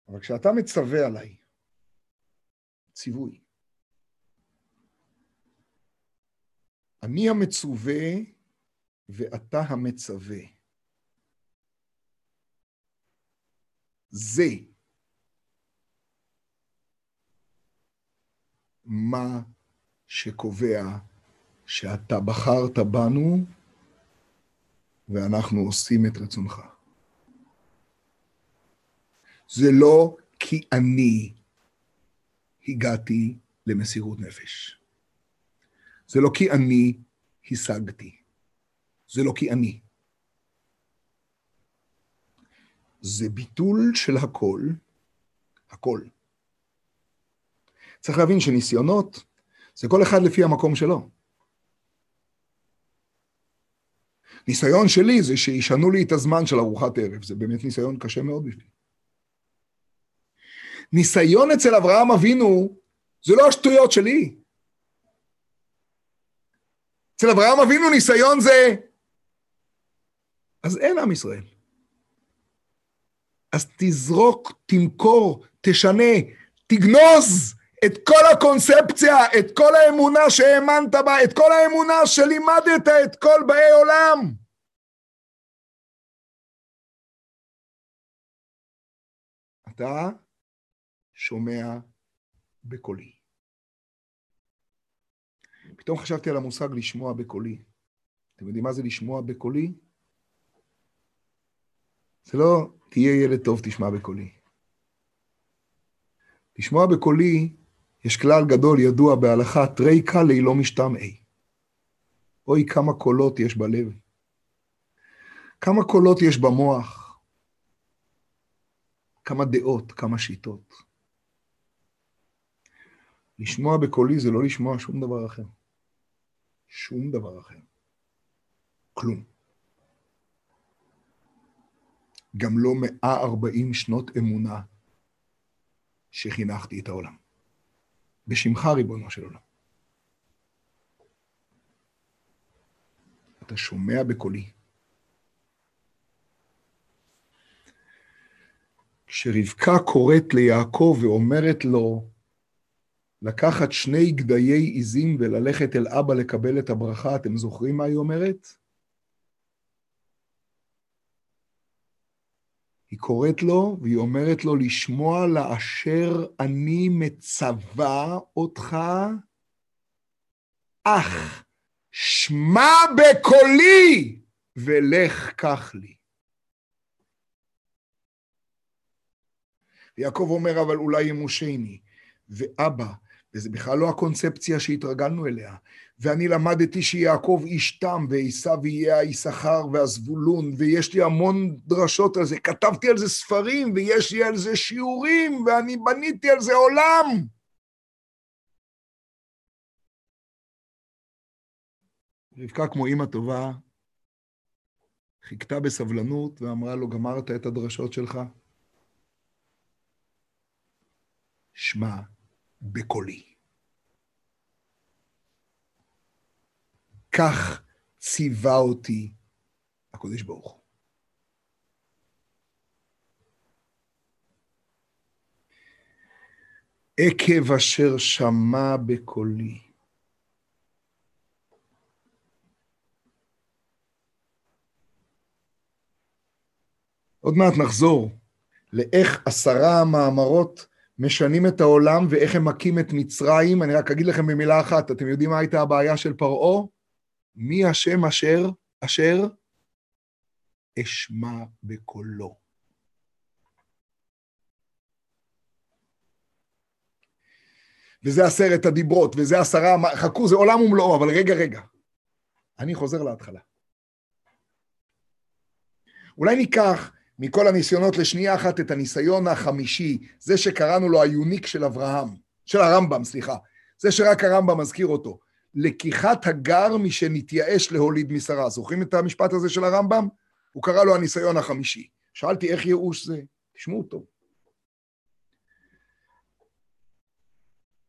אבל כשאתה מצווה עליי, ציווי, אני המצווה ואתה המצווה. זה מה שקובע שאתה בחרת בנו ואנחנו עושים את רצונך. זה לא כי אני הגעתי למסירות נפש. זה לא כי אני השגתי. זה לא כי אני. זה ביטול של הכל, הכל. צריך להבין שניסיונות זה כל אחד לפי המקום שלו. ניסיון שלי זה שישנו לי את הזמן של ארוחת ערב, זה באמת ניסיון קשה מאוד בשבילי. ניסיון אצל אברהם אבינו זה לא השטויות שלי. אצל אברהם אבינו ניסיון זה... אז אין עם ישראל. אז תזרוק, תמכור, תשנה, תגנוז את כל הקונספציה, את כל האמונה שהאמנת בה, את כל האמונה שלימדת את כל באי עולם. אתה שומע בקולי. פתאום חשבתי על המושג לשמוע בקולי. אתם יודעים מה זה לשמוע בקולי? זה לא תהיה ילד טוב, תשמע בקולי. לשמוע בקולי יש כלל גדול ידוע בהלכה, תרי קלי לא משתמעי. אוי, כמה קולות יש בלב. כמה קולות יש במוח. כמה דעות, כמה שיטות. לשמוע בקולי זה לא לשמוע שום דבר אחר. שום דבר אחר. כלום. גם לא 140 שנות אמונה שחינכתי את העולם. בשמך, ריבונו של עולם. אתה שומע בקולי. כשרבקה קוראת ליעקב ואומרת לו לקחת שני גדיי עיזים וללכת אל אבא לקבל את הברכה, אתם זוכרים מה היא אומרת? היא קוראת לו והיא אומרת לו לשמוע לאשר אני מצווה אותך, אך שמע בקולי ולך קח לי. יעקב אומר, אבל אולי ימושני. ואבא, וזו בכלל לא הקונספציה שהתרגלנו אליה. ואני למדתי שיעקב איש תם, ועשיו יהיה היששכר והזבולון, ויש לי המון דרשות על זה. כתבתי על זה ספרים, ויש לי על זה שיעורים, ואני בניתי על זה עולם. רבקה, כמו אימא טובה, חיכתה בסבלנות ואמרה לו, גמרת את הדרשות שלך? שמע בקולי. כך ציווה אותי הקדוש ברוך הוא. עקב אשר שמע בקולי. עוד מעט נחזור לאיך עשרה המאמרות משנים את העולם ואיך הם מכים את מצרים. אני רק אגיד לכם במילה אחת, אתם יודעים מה הייתה הבעיה של פרעה? מי השם אשר, אשר אשמע בקולו. וזה עשרת הדיברות, וזה עשרה, חכו, זה עולם ומלואו, אבל רגע, רגע. אני חוזר להתחלה. אולי ניקח מכל הניסיונות לשנייה אחת את הניסיון החמישי, זה שקראנו לו היוניק של אברהם, של הרמב"ם, סליחה, זה שרק הרמב"ם מזכיר אותו. לקיחת הגר משנתייאש להוליד משרה. זוכרים את המשפט הזה של הרמב"ם? הוא קרא לו הניסיון החמישי. שאלתי איך ייאוש זה? תשמעו טוב.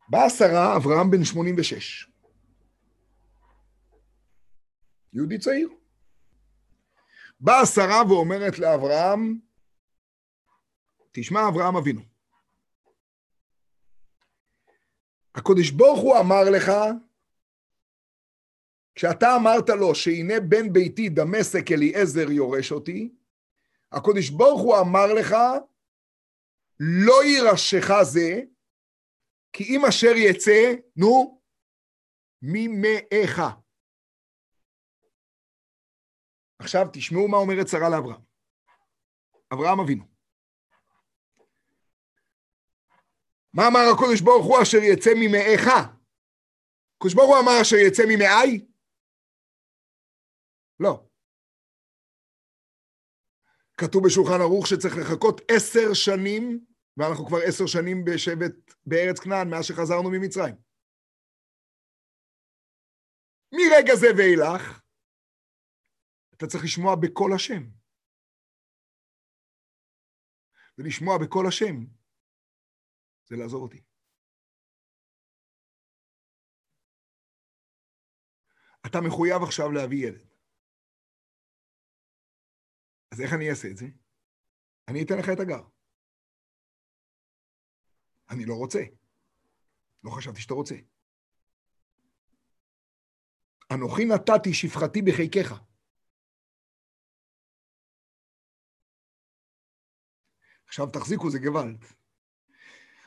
באה שרה, אברהם בן 86. יהודי צעיר. באה שרה ואומרת לאברהם, תשמע אברהם אבינו, הקדוש ברוך הוא אמר לך, כשאתה אמרת לו שהנה בן ביתי דמשק אליעזר יורש אותי, הקדוש ברוך הוא אמר לך, לא יירשך זה, כי אם אשר יצא, נו, ממאיך. עכשיו תשמעו מה אומרת שרה לאברהם. אברהם אבינו. מה אמר הקדוש ברוך הוא אשר יצא ממאיך? הקדוש ברוך הוא אמר אשר יצא ממאי? לא. כתוב בשולחן ערוך שצריך לחכות עשר שנים, ואנחנו כבר עשר שנים בשבט בארץ כנען מאז שחזרנו ממצרים. מרגע זה ואילך, אתה צריך לשמוע בקול השם. ולשמוע בקול השם זה לעזור אותי. אתה מחויב עכשיו להביא ילד. אז איך אני אעשה את זה? אני אתן לך את הגר. אני לא רוצה. לא חשבתי שאתה רוצה. אנוכי נתתי שפחתי בחיקך. עכשיו תחזיקו, זה גוואלד.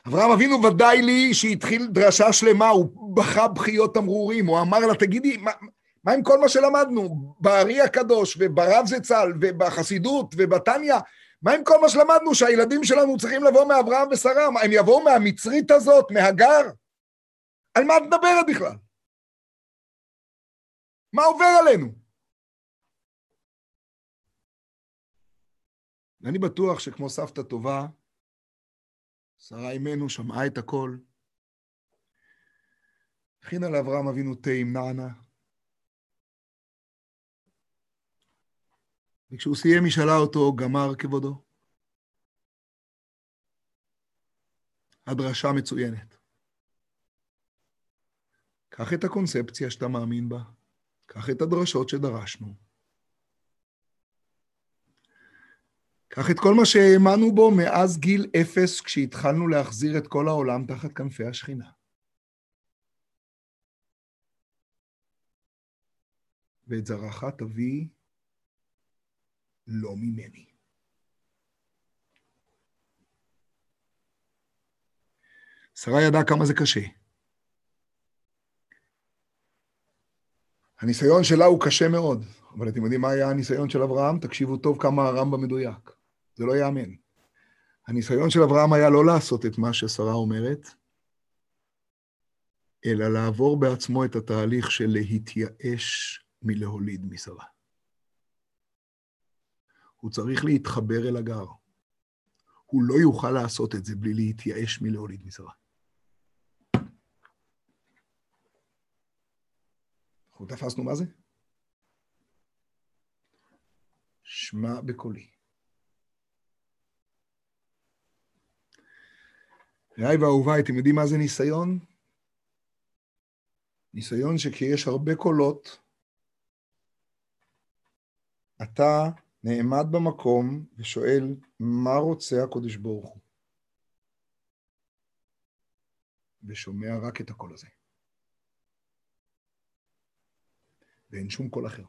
אברהם אבינו ודאי לי שהתחיל דרשה שלמה, הוא בכה בכיות תמרורים, הוא אמר לה, תגידי, מה, מה עם כל מה שלמדנו? בארי הקדוש וברב זצ"ל ובחסידות ובתניא, מה עם כל מה שלמדנו שהילדים שלנו צריכים לבוא מאברהם ושרה? הם יבואו מהמצרית הזאת, מהגר? על מה את מדברת בכלל? מה עובר עלינו? ואני בטוח שכמו סבתא טובה, שרה אימנו שמעה את הכל, הכינה לאברהם אבינו תה עם נענה, וכשהוא סיים היא שאלה אותו, גמר כבודו? הדרשה מצוינת. קח את הקונספציה שאתה מאמין בה, קח את הדרשות שדרשנו, קח את כל מה שהאמנו בו מאז גיל אפס, כשהתחלנו להחזיר את כל העולם תחת כנפי השכינה. ואת זרעך תביא לא ממני. שרה ידעה כמה זה קשה. הניסיון שלה הוא קשה מאוד, אבל אתם יודעים מה היה הניסיון של אברהם? תקשיבו טוב כמה הרמב"ם מדויק. זה לא ייאמן. הניסיון של אברהם היה לא לעשות את מה ששרה אומרת, אלא לעבור בעצמו את התהליך של להתייאש מלהוליד משרה. הוא צריך להתחבר אל הגר. הוא לא יוכל לעשות את זה בלי להתייאש מלהוליד משרה. אנחנו תפסנו מה זה? שמע בקולי. רעי ואהוביי, אתם יודעים מה זה ניסיון? ניסיון שכי יש הרבה קולות, אתה נעמד במקום ושואל, מה רוצה הקודש ברוך הוא? ושומע רק את הקול הזה. ואין שום קול אחר.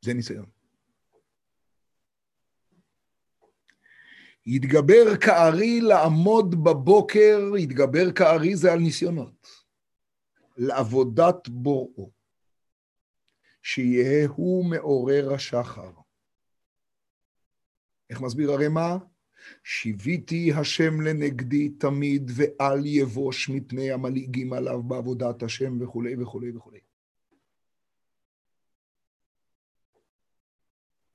זה ניסיון. יתגבר כארי לעמוד בבוקר, יתגבר כארי זה על ניסיונות. לעבודת בוראו, שיהיה הוא מעורר השחר. איך מסביר הרמ"א? שיוויתי השם לנגדי תמיד, ואל יבוש מפני המלעיגים עליו בעבודת השם וכולי וכולי וכולי.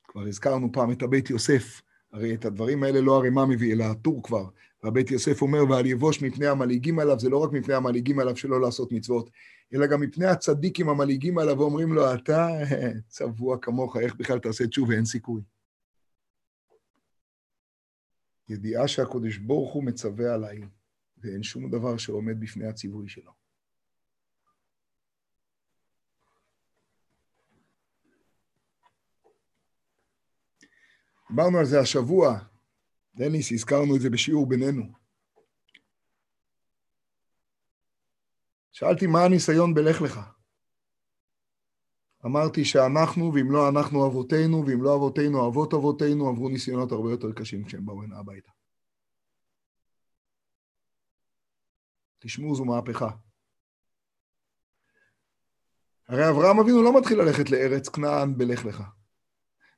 כבר הזכרנו פעם את הבית יוסף, הרי את הדברים האלה לא הרמ"א מביא, אלא הטור כבר. והבית יוסף אומר, ואל יבוש מפני המלעיגים עליו, זה לא רק מפני המלעיגים עליו שלא לעשות מצוות, אלא גם מפני הצדיקים המלעיגים עליו, ואומרים לו, אתה <laughs> צבוע כמוך, איך בכלל תעשה תשובה, אין סיכוי. ידיעה שהקדוש ברוך הוא מצווה עליי, ואין שום דבר שעומד בפני הציווי שלו. דיברנו על זה השבוע, דניס, הזכרנו את זה בשיעור בינינו. שאלתי מה הניסיון בלך לך. אמרתי שאנחנו, ואם לא אנחנו אבותינו, ואם לא אבותינו אבות אבותינו, עברו ניסיונות הרבה יותר קשים כשהם באו הנה הביתה. תשמעו, זו מהפכה. הרי אברהם אבינו לא מתחיל ללכת לארץ כנען בלך לך.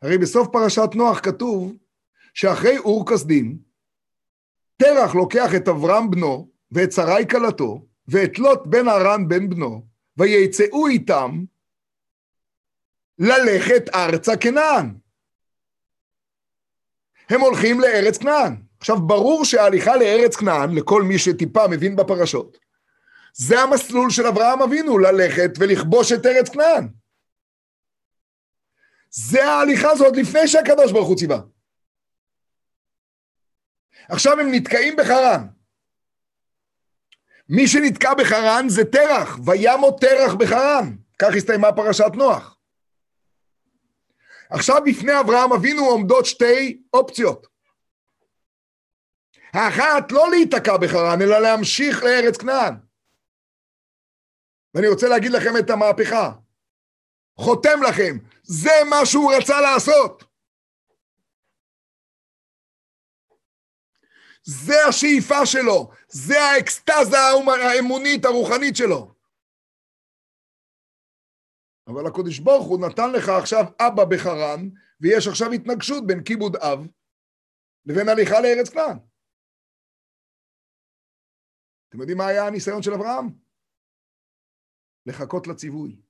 הרי בסוף פרשת נוח כתוב שאחרי אור כסדים, תרח לוקח את אברהם בנו ואת שרי כלתו ואת לוט בן ארן בן בנו, ויצאו איתם ללכת ארצה כנען. הם הולכים לארץ כנען. עכשיו, ברור שההליכה לארץ כנען, לכל מי שטיפה מבין בפרשות, זה המסלול של אברהם אבינו, ללכת ולכבוש את ארץ כנען. זה ההליכה הזאת לפני שהקדוש ברוך הוא ציווה. עכשיו הם נתקעים בחרן. מי שנתקע בחרן זה תרח, וימות תרח בחרן. כך הסתיימה פרשת נוח. עכשיו בפני אברהם אבינו עומדות שתי אופציות. האחת, לא להיתקע בחרן, אלא להמשיך לארץ כנען. ואני רוצה להגיד לכם את המהפכה. חותם לכם, זה מה שהוא רצה לעשות. זה השאיפה שלו, זה האקסטזה האמונית הרוחנית שלו. אבל הקדוש ברוך הוא נתן לך עכשיו אבא בחרן, ויש עכשיו התנגשות בין כיבוד אב לבין הליכה לארץ כנען. אתם יודעים מה היה הניסיון של אברהם? לחכות לציווי.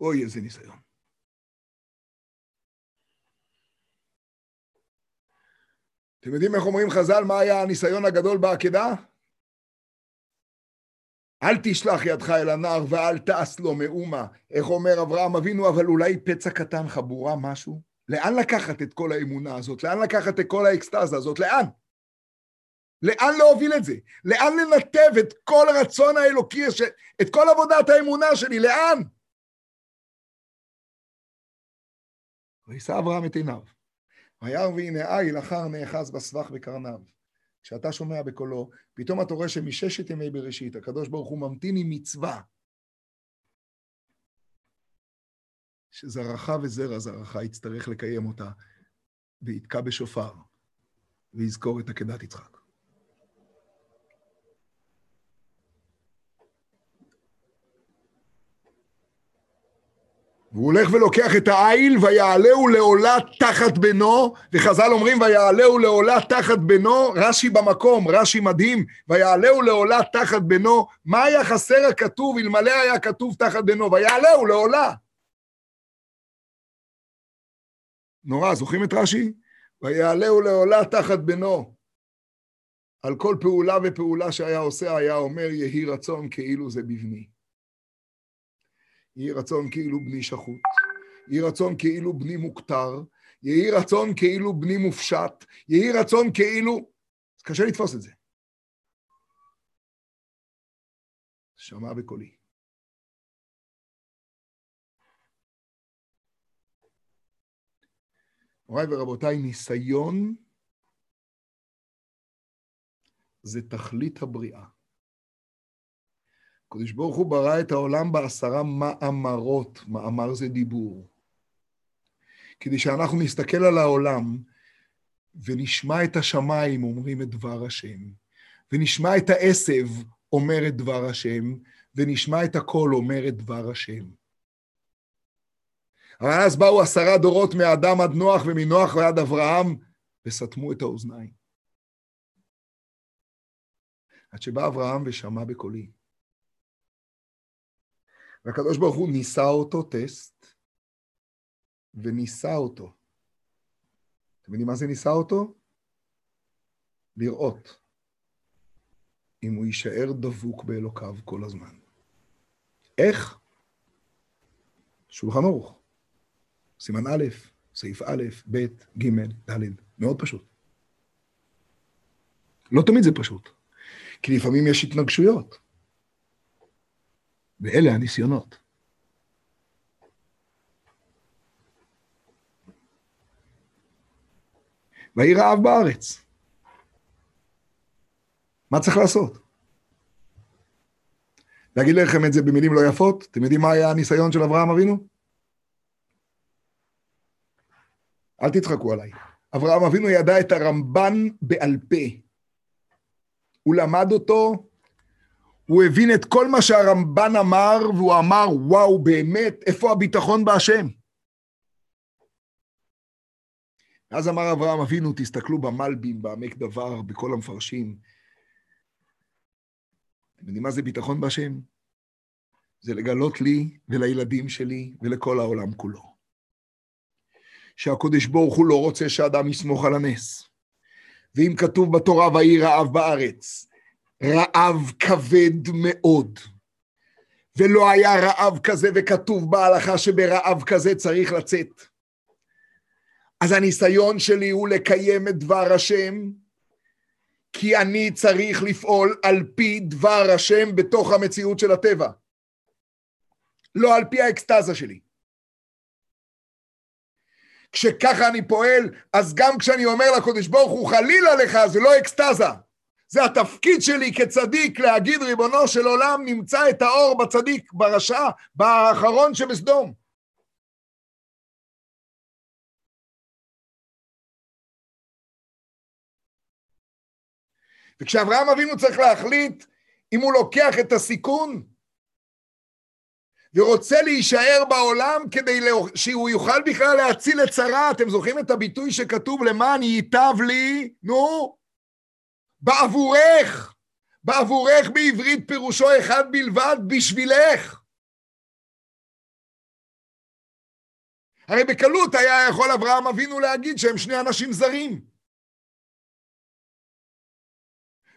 אוי, איזה ניסיון. אתם יודעים איך אומרים חז"ל, מה היה הניסיון הגדול בעקדה? אל תשלח ידך אל הנער ואל תעש לו מאומה. איך אומר אברהם אבינו, אבל אולי פצע קטן חבורה משהו? לאן לקחת את כל האמונה הזאת? לאן לקחת את כל האקסטזה הזאת? לאן? לאן להוביל את זה? לאן לנתב את כל הרצון האלוקי, את כל עבודת האמונה שלי? לאן? וישא אברהם את עיניו. וירא והנה איל אחר נאחז בסבך בקרניו. כשאתה שומע בקולו, פתאום אתה רואה שמששת ימי בראשית, הקדוש ברוך הוא ממתין עם מצווה. שזרעך וזרע זרעך יצטרך לקיים אותה, ויתקע בשופר, ויזכור את עקדת יצחק. והוא הולך ולוקח את העיל, ויעלהו לעולה תחת בנו, וחז"ל אומרים, ויעלהו לעולה תחת בנו, רש"י במקום, רש"י מדהים, ויעלהו לעולה תחת בנו, מה היה חסר הכתוב, אלמלא היה כתוב תחת בנו, ויעלהו לעולה. נורא, זוכרים את רש"י? ויעלהו לעולה תחת בנו. על כל פעולה ופעולה שהיה עושה, היה אומר, יהי רצון כאילו זה בבני. יהי רצון כאילו בני שחוט, יהי רצון כאילו בני מוכתר, יהי רצון כאילו בני מופשט, יהי רצון כאילו... קשה לתפוס את זה. שמע בקולי. מוריי ורבותיי, ניסיון זה תכלית הבריאה. הקדוש ברוך הוא ברא את העולם בעשרה מאמרות, מאמר זה דיבור. כדי שאנחנו נסתכל על העולם ונשמע את השמיים אומרים את דבר השם, ונשמע את העשב אומר את דבר השם, ונשמע את הקול אומר את דבר השם. אבל אז באו עשרה דורות מאדם עד נוח ומנוח ועד אברהם, וסתמו את האוזניים. עד שבא אברהם ושמע בקולי. והקדוש ברוך הוא ניסה אותו טסט, וניסה אותו. אתם יודעים מה זה ניסה אותו? לראות אם הוא יישאר דבוק באלוקיו כל הזמן. איך? שולחן ערוך. סימן א', סעיף א', ב', ג', ד', מאוד פשוט. לא תמיד זה פשוט, כי לפעמים יש התנגשויות. ואלה הניסיונות. ויהי רעב בארץ. מה צריך לעשות? להגיד לכם את זה במילים לא יפות? אתם יודעים מה היה הניסיון של אברהם אבינו? אל תצחקו עליי. אברהם אבינו ידע את הרמב"ן בעל פה. הוא למד אותו הוא הבין את כל מה שהרמב"ן אמר, והוא אמר, וואו, באמת, איפה הביטחון בהשם? אז אמר אברהם אבינו, תסתכלו במלבים, בעמק דבר, בכל המפרשים. אתם יודעים מה זה ביטחון בהשם? זה לגלות לי ולילדים שלי ולכל העולם כולו. שהקודש ברוך הוא לא רוצה שאדם יסמוך על הנס. ואם כתוב בתורה, ויהי רעב בארץ, רעב כבד מאוד. ולא היה רעב כזה, וכתוב בהלכה שברעב כזה צריך לצאת. אז הניסיון שלי הוא לקיים את דבר השם, כי אני צריך לפעול על פי דבר השם בתוך המציאות של הטבע. לא על פי האקסטזה שלי. כשככה אני פועל, אז גם כשאני אומר לקודש ברוך הוא חלילה לך, זה לא אקסטזה. זה התפקיד שלי כצדיק להגיד ריבונו של עולם נמצא את האור בצדיק, ברשע, באחרון שבסדום. וכשאברהם אבינו צריך להחליט אם הוא לוקח את הסיכון ורוצה להישאר בעולם כדי שהוא יוכל בכלל להציל את שרה, אתם זוכרים את הביטוי שכתוב למען ייטב לי? נו, בעבורך. בעבורך בעברית פירושו אחד בלבד, בשבילך. הרי בקלות היה יכול אברהם אבינו להגיד שהם שני אנשים זרים.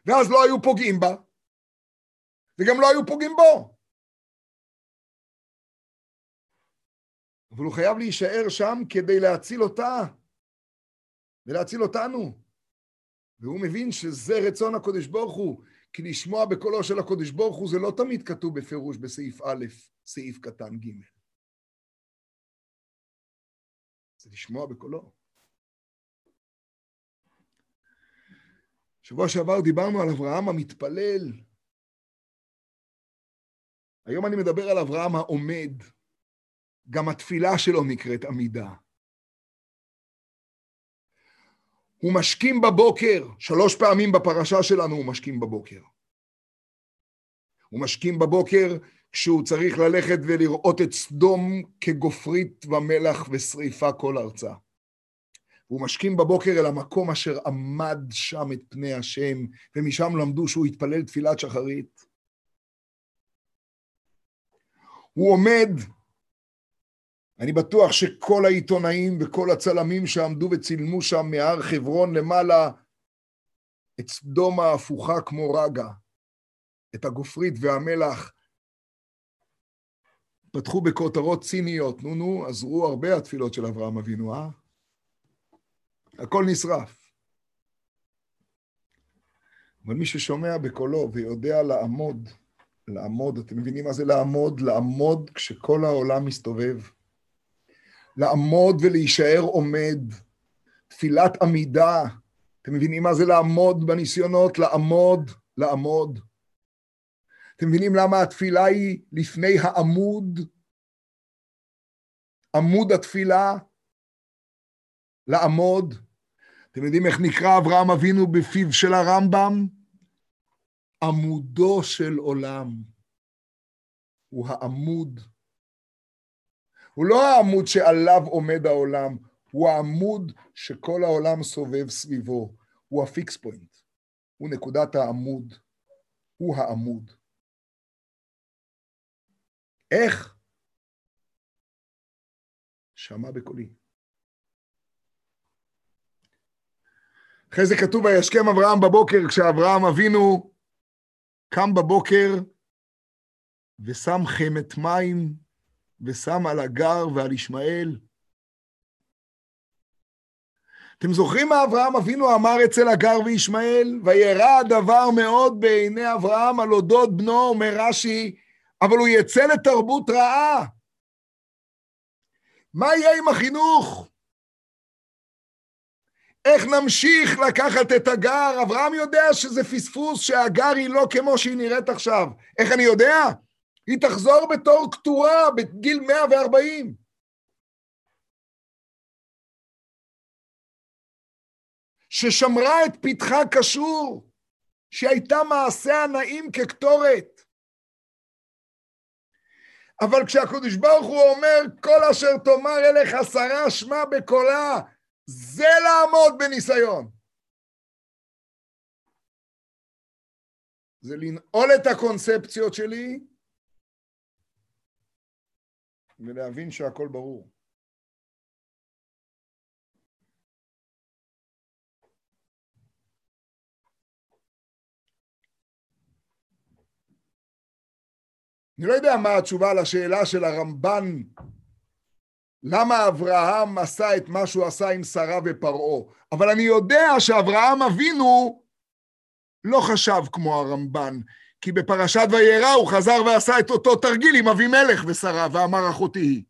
ואז לא היו פוגעים בה, וגם לא היו פוגעים בו. אבל הוא חייב להישאר שם כדי להציל אותה ולהציל אותנו. והוא מבין שזה רצון הקודש ברוך הוא, כי לשמוע בקולו של הקודש ברוך הוא זה לא תמיד כתוב בפירוש בסעיף א', סעיף קטן ג'. זה לשמוע בקולו. שבוע שעבר דיברנו על אברהם המתפלל. היום אני מדבר על אברהם העומד. גם התפילה שלו נקראת עמידה. הוא משכים בבוקר, שלוש פעמים בפרשה שלנו הוא משכים בבוקר. הוא משכים בבוקר כשהוא צריך ללכת ולראות את סדום כגופרית ומלח ושריפה כל ארצה. והוא משכים בבוקר אל המקום אשר עמד שם את פני השם, ומשם למדו שהוא התפלל תפילת שחרית. הוא עומד, אני בטוח שכל העיתונאים וכל הצלמים שעמדו וצילמו שם מהר חברון למעלה, את סדום ההפוכה כמו רגע, את הגופרית והמלח, פתחו בכותרות ציניות, נו נו, עזרו הרבה התפילות של אברהם אבינו, אה? הכל נשרף. אבל מי ששומע בקולו ויודע לעמוד, לעמוד, אתם מבינים מה זה לעמוד? לעמוד כשכל העולם מסתובב. לעמוד ולהישאר עומד. תפילת עמידה. אתם מבינים מה זה לעמוד בניסיונות? לעמוד, לעמוד. אתם מבינים למה התפילה היא לפני העמוד? עמוד התפילה, לעמוד. אתם יודעים איך נקרא אברהם אבינו בפיו של הרמב"ם? עמודו של עולם. הוא העמוד. הוא לא העמוד שעליו עומד העולם, הוא העמוד שכל העולם סובב סביבו. הוא ה fixed point. הוא נקודת העמוד. הוא העמוד. איך? שמע בקולי. אחרי זה כתוב, וישכם אברהם בבוקר, כשאברהם אבינו קם בבוקר ושם חמת מים ושם על הגר ועל ישמעאל. אתם זוכרים מה אברהם אבינו אמר אצל הגר וישמעאל? וירא הדבר מאוד בעיני אברהם על אודות בנו, אומר רש"י, אבל הוא יצא לתרבות רעה. מה יהיה עם החינוך? איך נמשיך לקחת את הגר? אברהם יודע שזה פספוס שהגר היא לא כמו שהיא נראית עכשיו. איך אני יודע? היא תחזור בתור קטורה בגיל 140. ששמרה את פתחה קשור, שהייתה מעשה הנעים כקטורת. אבל כשהקדוש ברוך הוא אומר, כל אשר תאמר אליך שרה שמע בקולה, זה לעמוד בניסיון. זה לנעול את הקונספציות שלי ולהבין שהכל ברור. אני לא יודע מה התשובה לשאלה של הרמב"ן, למה אברהם עשה את מה שהוא עשה עם שרה ופרעה, אבל אני יודע שאברהם אבינו לא חשב כמו הרמב"ן, כי בפרשת וירא הוא חזר ועשה את אותו תרגיל עם אבימלך ושרה, ואמר אחותי היא.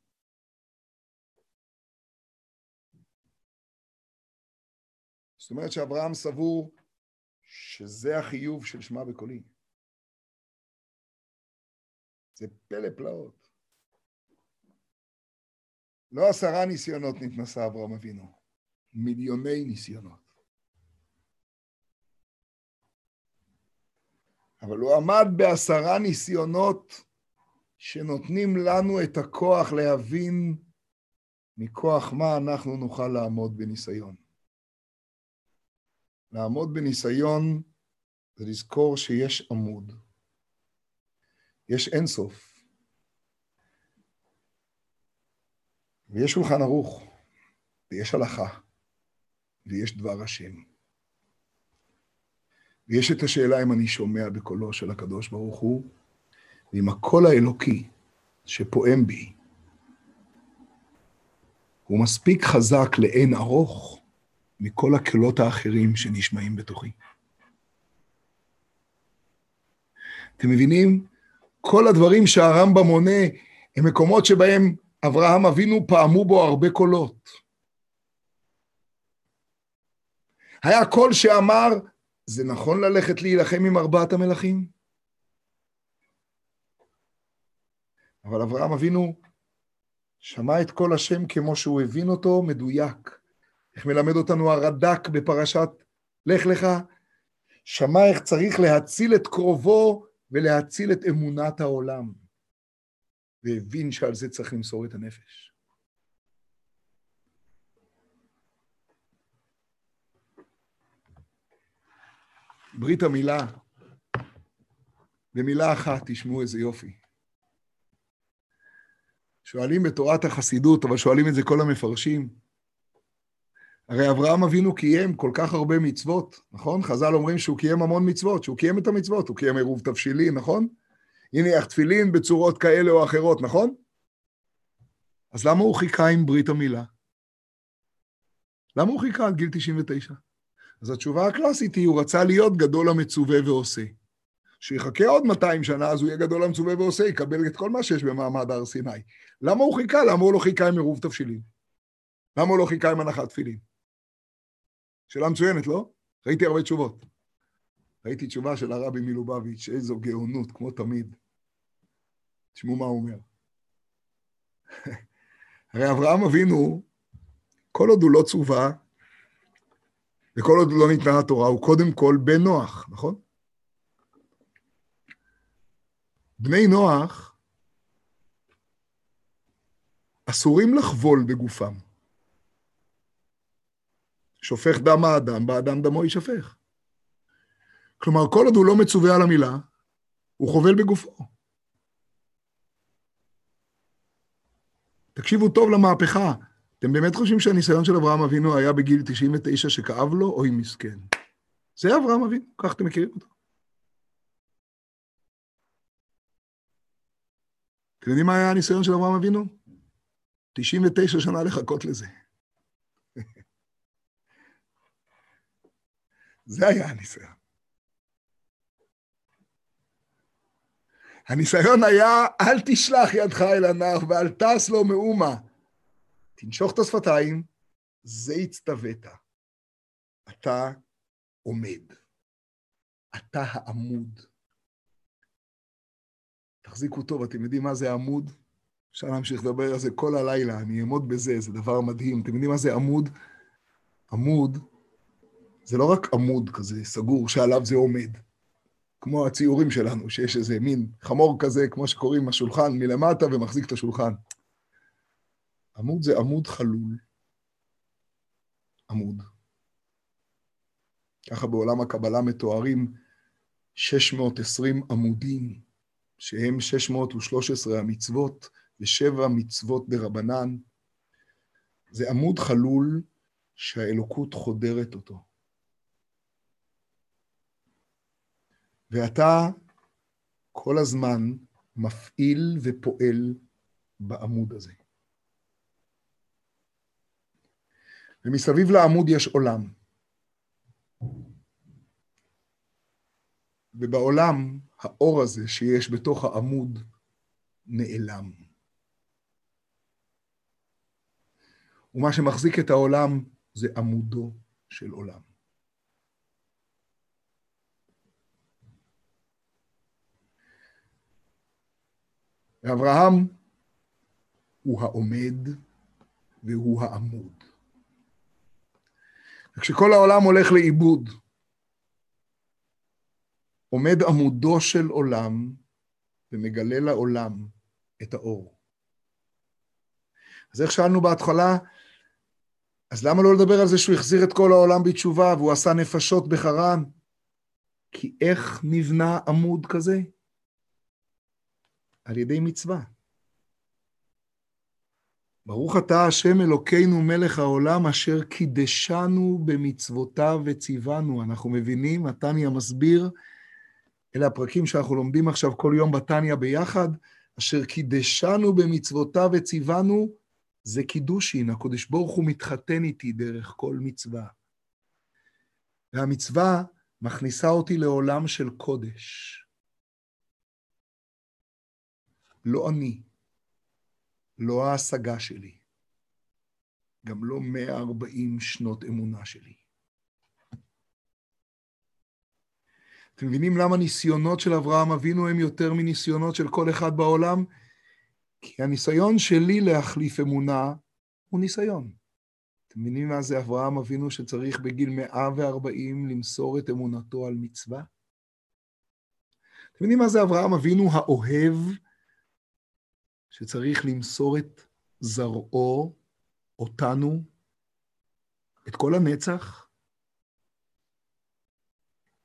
זאת אומרת שאברהם סבור שזה החיוב של שמע בקולי. זה פלא פלאות. לא עשרה ניסיונות נתנסה אברהם אבינו, מיליוני ניסיונות. אבל הוא עמד בעשרה ניסיונות שנותנים לנו את הכוח להבין מכוח מה אנחנו נוכל לעמוד בניסיון. לעמוד בניסיון זה לזכור שיש עמוד. יש אינסוף. ויש שולחן ערוך, ויש הלכה, ויש דבר השם. ויש את השאלה אם אני שומע בקולו של הקדוש ברוך הוא, ואם הקול האלוקי שפועם בי הוא מספיק חזק לאין ארוך מכל הקולות האחרים שנשמעים בתוכי. אתם מבינים? כל הדברים שהרמב"ם מונה הם מקומות שבהם אברהם אבינו פעמו בו הרבה קולות. היה קול שאמר, זה נכון ללכת להילחם עם ארבעת המלכים? אבל אברהם אבינו שמע את כל השם כמו שהוא הבין אותו, מדויק. איך מלמד אותנו הרד"ק בפרשת לך לך? שמע איך צריך להציל את קרובו ולהציל את אמונת העולם. והבין שעל זה צריך למסור את הנפש. ברית המילה, במילה אחת, תשמעו איזה יופי. שואלים בתורת החסידות, אבל שואלים את זה כל המפרשים. הרי אברהם אבינו קיים כל כך הרבה מצוות, נכון? חז"ל אומרים שהוא קיים המון מצוות, שהוא קיים את המצוות, הוא קיים עירוב תבשילים, נכון? הניח תפילין בצורות כאלה או אחרות, נכון? אז למה הוא חיכה עם ברית המילה? למה הוא חיכה עד גיל 99? אז התשובה הקלאסית היא, הוא רצה להיות גדול המצווה ועושה. שיחכה עוד 200 שנה, אז הוא יהיה גדול המצווה ועושה, יקבל את כל מה שיש במעמד הר סיני. למה הוא חיכה? למה הוא לא חיכה עם עירוב תבשילים? למה הוא לא חיכה עם הנחת תפילין? שאלה מצוינת, לא? ראיתי הרבה תשובות. ראיתי תשובה של הרבי מלובביץ', איזו גאונות, כמו תמיד. תשמעו מה הוא אומר. <laughs> הרי אברהם אבינו, כל עוד הוא לא צווה, וכל עוד לא ניתנה התורה, הוא קודם כל בן נוח, נכון? בני נוח אסורים לחבול בגופם. שופך דם האדם, באדם דמו יישפך. כלומר, כל עוד הוא לא מצווה על המילה, הוא חובל בגופו. תקשיבו טוב למהפכה. אתם באמת חושבים שהניסיון של אברהם אבינו היה בגיל 99 שכאב לו, או עם מסכן? זה אברהם אבינו, כך אתם מכירים אותו. אתם יודעים מה היה הניסיון של אברהם אבינו? 99 שנה לחכות לזה. <laughs> זה היה הניסיון. הניסיון היה, אל תשלח ידך אל הנער ואל טס לו מאומה. תנשוך את השפתיים, זה הצטווית. אתה עומד. אתה העמוד. תחזיקו טוב, אתם יודעים מה זה עמוד? אפשר להמשיך לדבר על זה כל הלילה, אני אעמוד בזה, זה דבר מדהים. אתם יודעים מה זה עמוד? עמוד זה לא רק עמוד כזה סגור שעליו זה עומד, כמו הציורים שלנו, שיש איזה מין חמור כזה, כמו שקוראים השולחן מלמטה ומחזיק את השולחן. עמוד זה עמוד חלול. עמוד. ככה בעולם הקבלה מתוארים 620 עמודים, שהם 613 המצוות ושבע מצוות דרבנן. זה עמוד חלול שהאלוקות חודרת אותו. ואתה כל הזמן מפעיל ופועל בעמוד הזה. ומסביב לעמוד יש עולם. ובעולם האור הזה שיש בתוך העמוד נעלם. ומה שמחזיק את העולם זה עמודו של עולם. ואברהם הוא העומד והוא העמוד. וכשכל העולם הולך לאיבוד, עומד עמודו של עולם ומגלה לעולם את האור. אז איך שאלנו בהתחלה, אז למה לא לדבר על זה שהוא החזיר את כל העולם בתשובה והוא עשה נפשות בחרן? כי איך נבנה עמוד כזה? על ידי מצווה. ברוך אתה השם אלוקינו מלך העולם אשר קידשנו במצוותיו וציוונו. אנחנו מבינים, התניא מסביר, אלה הפרקים שאנחנו לומדים עכשיו כל יום בתניא ביחד, אשר קידשנו במצוותיו וציוונו, זה קידושין, הקדוש ברוך הוא מתחתן איתי דרך כל מצווה. והמצווה מכניסה אותי לעולם של קודש. לא אני, לא ההשגה שלי, גם לא 140 שנות אמונה שלי. אתם מבינים למה ניסיונות של אברהם אבינו הם יותר מניסיונות של כל אחד בעולם? כי הניסיון שלי להחליף אמונה הוא ניסיון. אתם מבינים מה זה אברהם אבינו שצריך בגיל 140 למסור את אמונתו על מצווה? אתם מבינים מה זה אברהם אבינו האוהב שצריך למסור את זרעו, אותנו, את כל הנצח?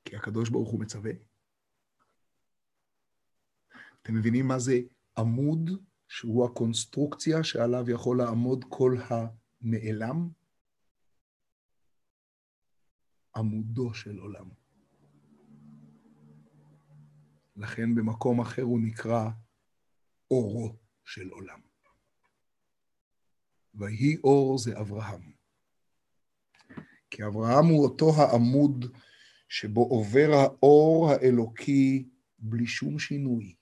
כי הקדוש ברוך הוא מצווה. אתם מבינים מה זה עמוד, שהוא הקונסטרוקציה שעליו יכול לעמוד כל הנעלם? עמודו של עולם. לכן במקום אחר הוא נקרא אורו של עולם. ויהי אור זה אברהם. כי אברהם הוא אותו העמוד שבו עובר האור האלוקי בלי שום שינוי,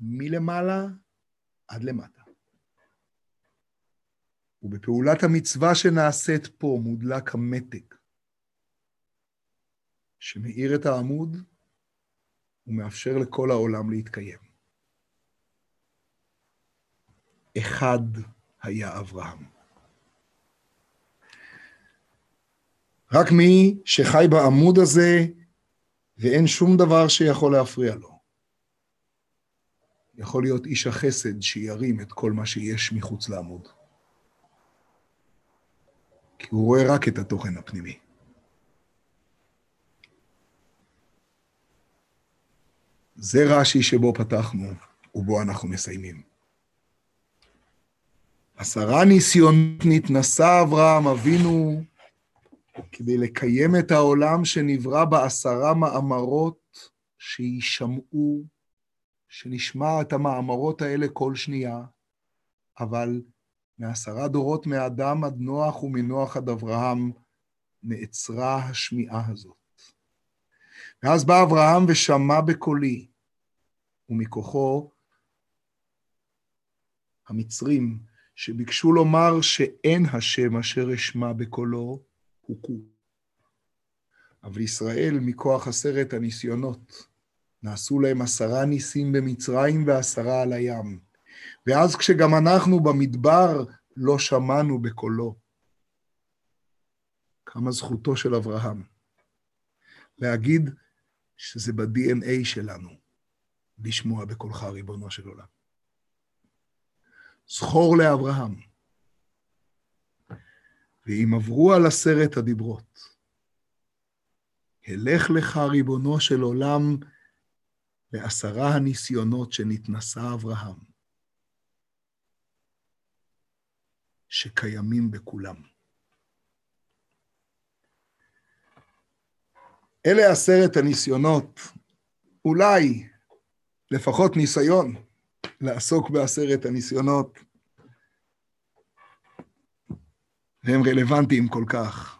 מלמעלה עד למטה. ובפעולת המצווה שנעשית פה מודלק המתג, שמאיר את העמוד ומאפשר לכל העולם להתקיים. אחד היה אברהם. רק מי שחי בעמוד הזה ואין שום דבר שיכול להפריע לו. יכול להיות איש החסד שירים את כל מה שיש מחוץ לעמוד. כי הוא רואה רק את התוכן הפנימי. זה רש"י שבו פתחנו ובו אנחנו מסיימים. עשרה ניסיונות נתנסה אברהם אבינו כדי לקיים את העולם שנברא בעשרה מאמרות שיישמעו, שנשמע את המאמרות האלה כל שנייה, אבל מעשרה דורות מאדם עד נוח ומנוח עד אברהם נעצרה השמיעה הזאת. ואז בא אברהם ושמע בקולי, ומכוחו המצרים שביקשו לומר שאין השם אשר אשמע בקולו, הוכו. אבל ישראל, מכוח עשרת הניסיונות, נעשו להם עשרה ניסים במצרים ועשרה על הים. ואז כשגם אנחנו במדבר לא שמענו בקולו. כמה זכותו של אברהם. להגיד שזה ב-DNA שלנו, לשמוע בקולך, ריבונו של עולם. זכור לאברהם. ואם עברו על עשרת הדיברות, הלך לך, ריבונו של עולם, לעשרה הניסיונות שנתנסה אברהם, שקיימים בכולם. אלה עשרת הניסיונות, אולי לפחות ניסיון לעסוק בעשרת הניסיונות, והם רלוונטיים כל כך.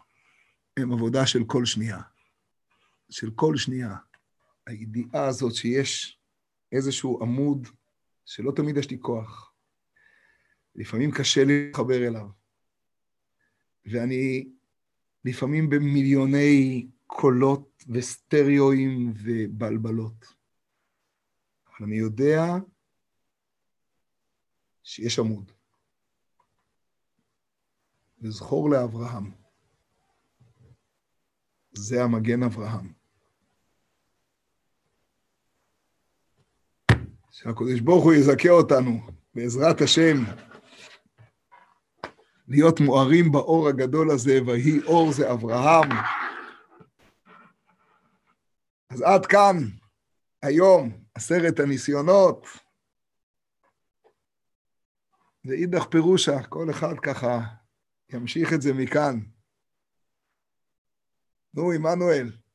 הם עבודה של כל שנייה. של כל שנייה. הידיעה הזאת שיש איזשהו עמוד שלא תמיד יש לי כוח. לפעמים קשה לי להתחבר אליו. ואני לפעמים במיליוני קולות וסטריאואים ובלבלות. אבל אני יודע שיש עמוד. וזכור לאברהם. זה המגן אברהם. שהקדוש ברוך הוא יזכה אותנו, בעזרת השם, להיות מוארים באור הגדול הזה, ויהי אור זה אברהם. אז עד כאן, היום, עשרת הניסיונות. ואידך פירושה, כל אחד ככה ימשיך את זה מכאן. נו, עמנואל.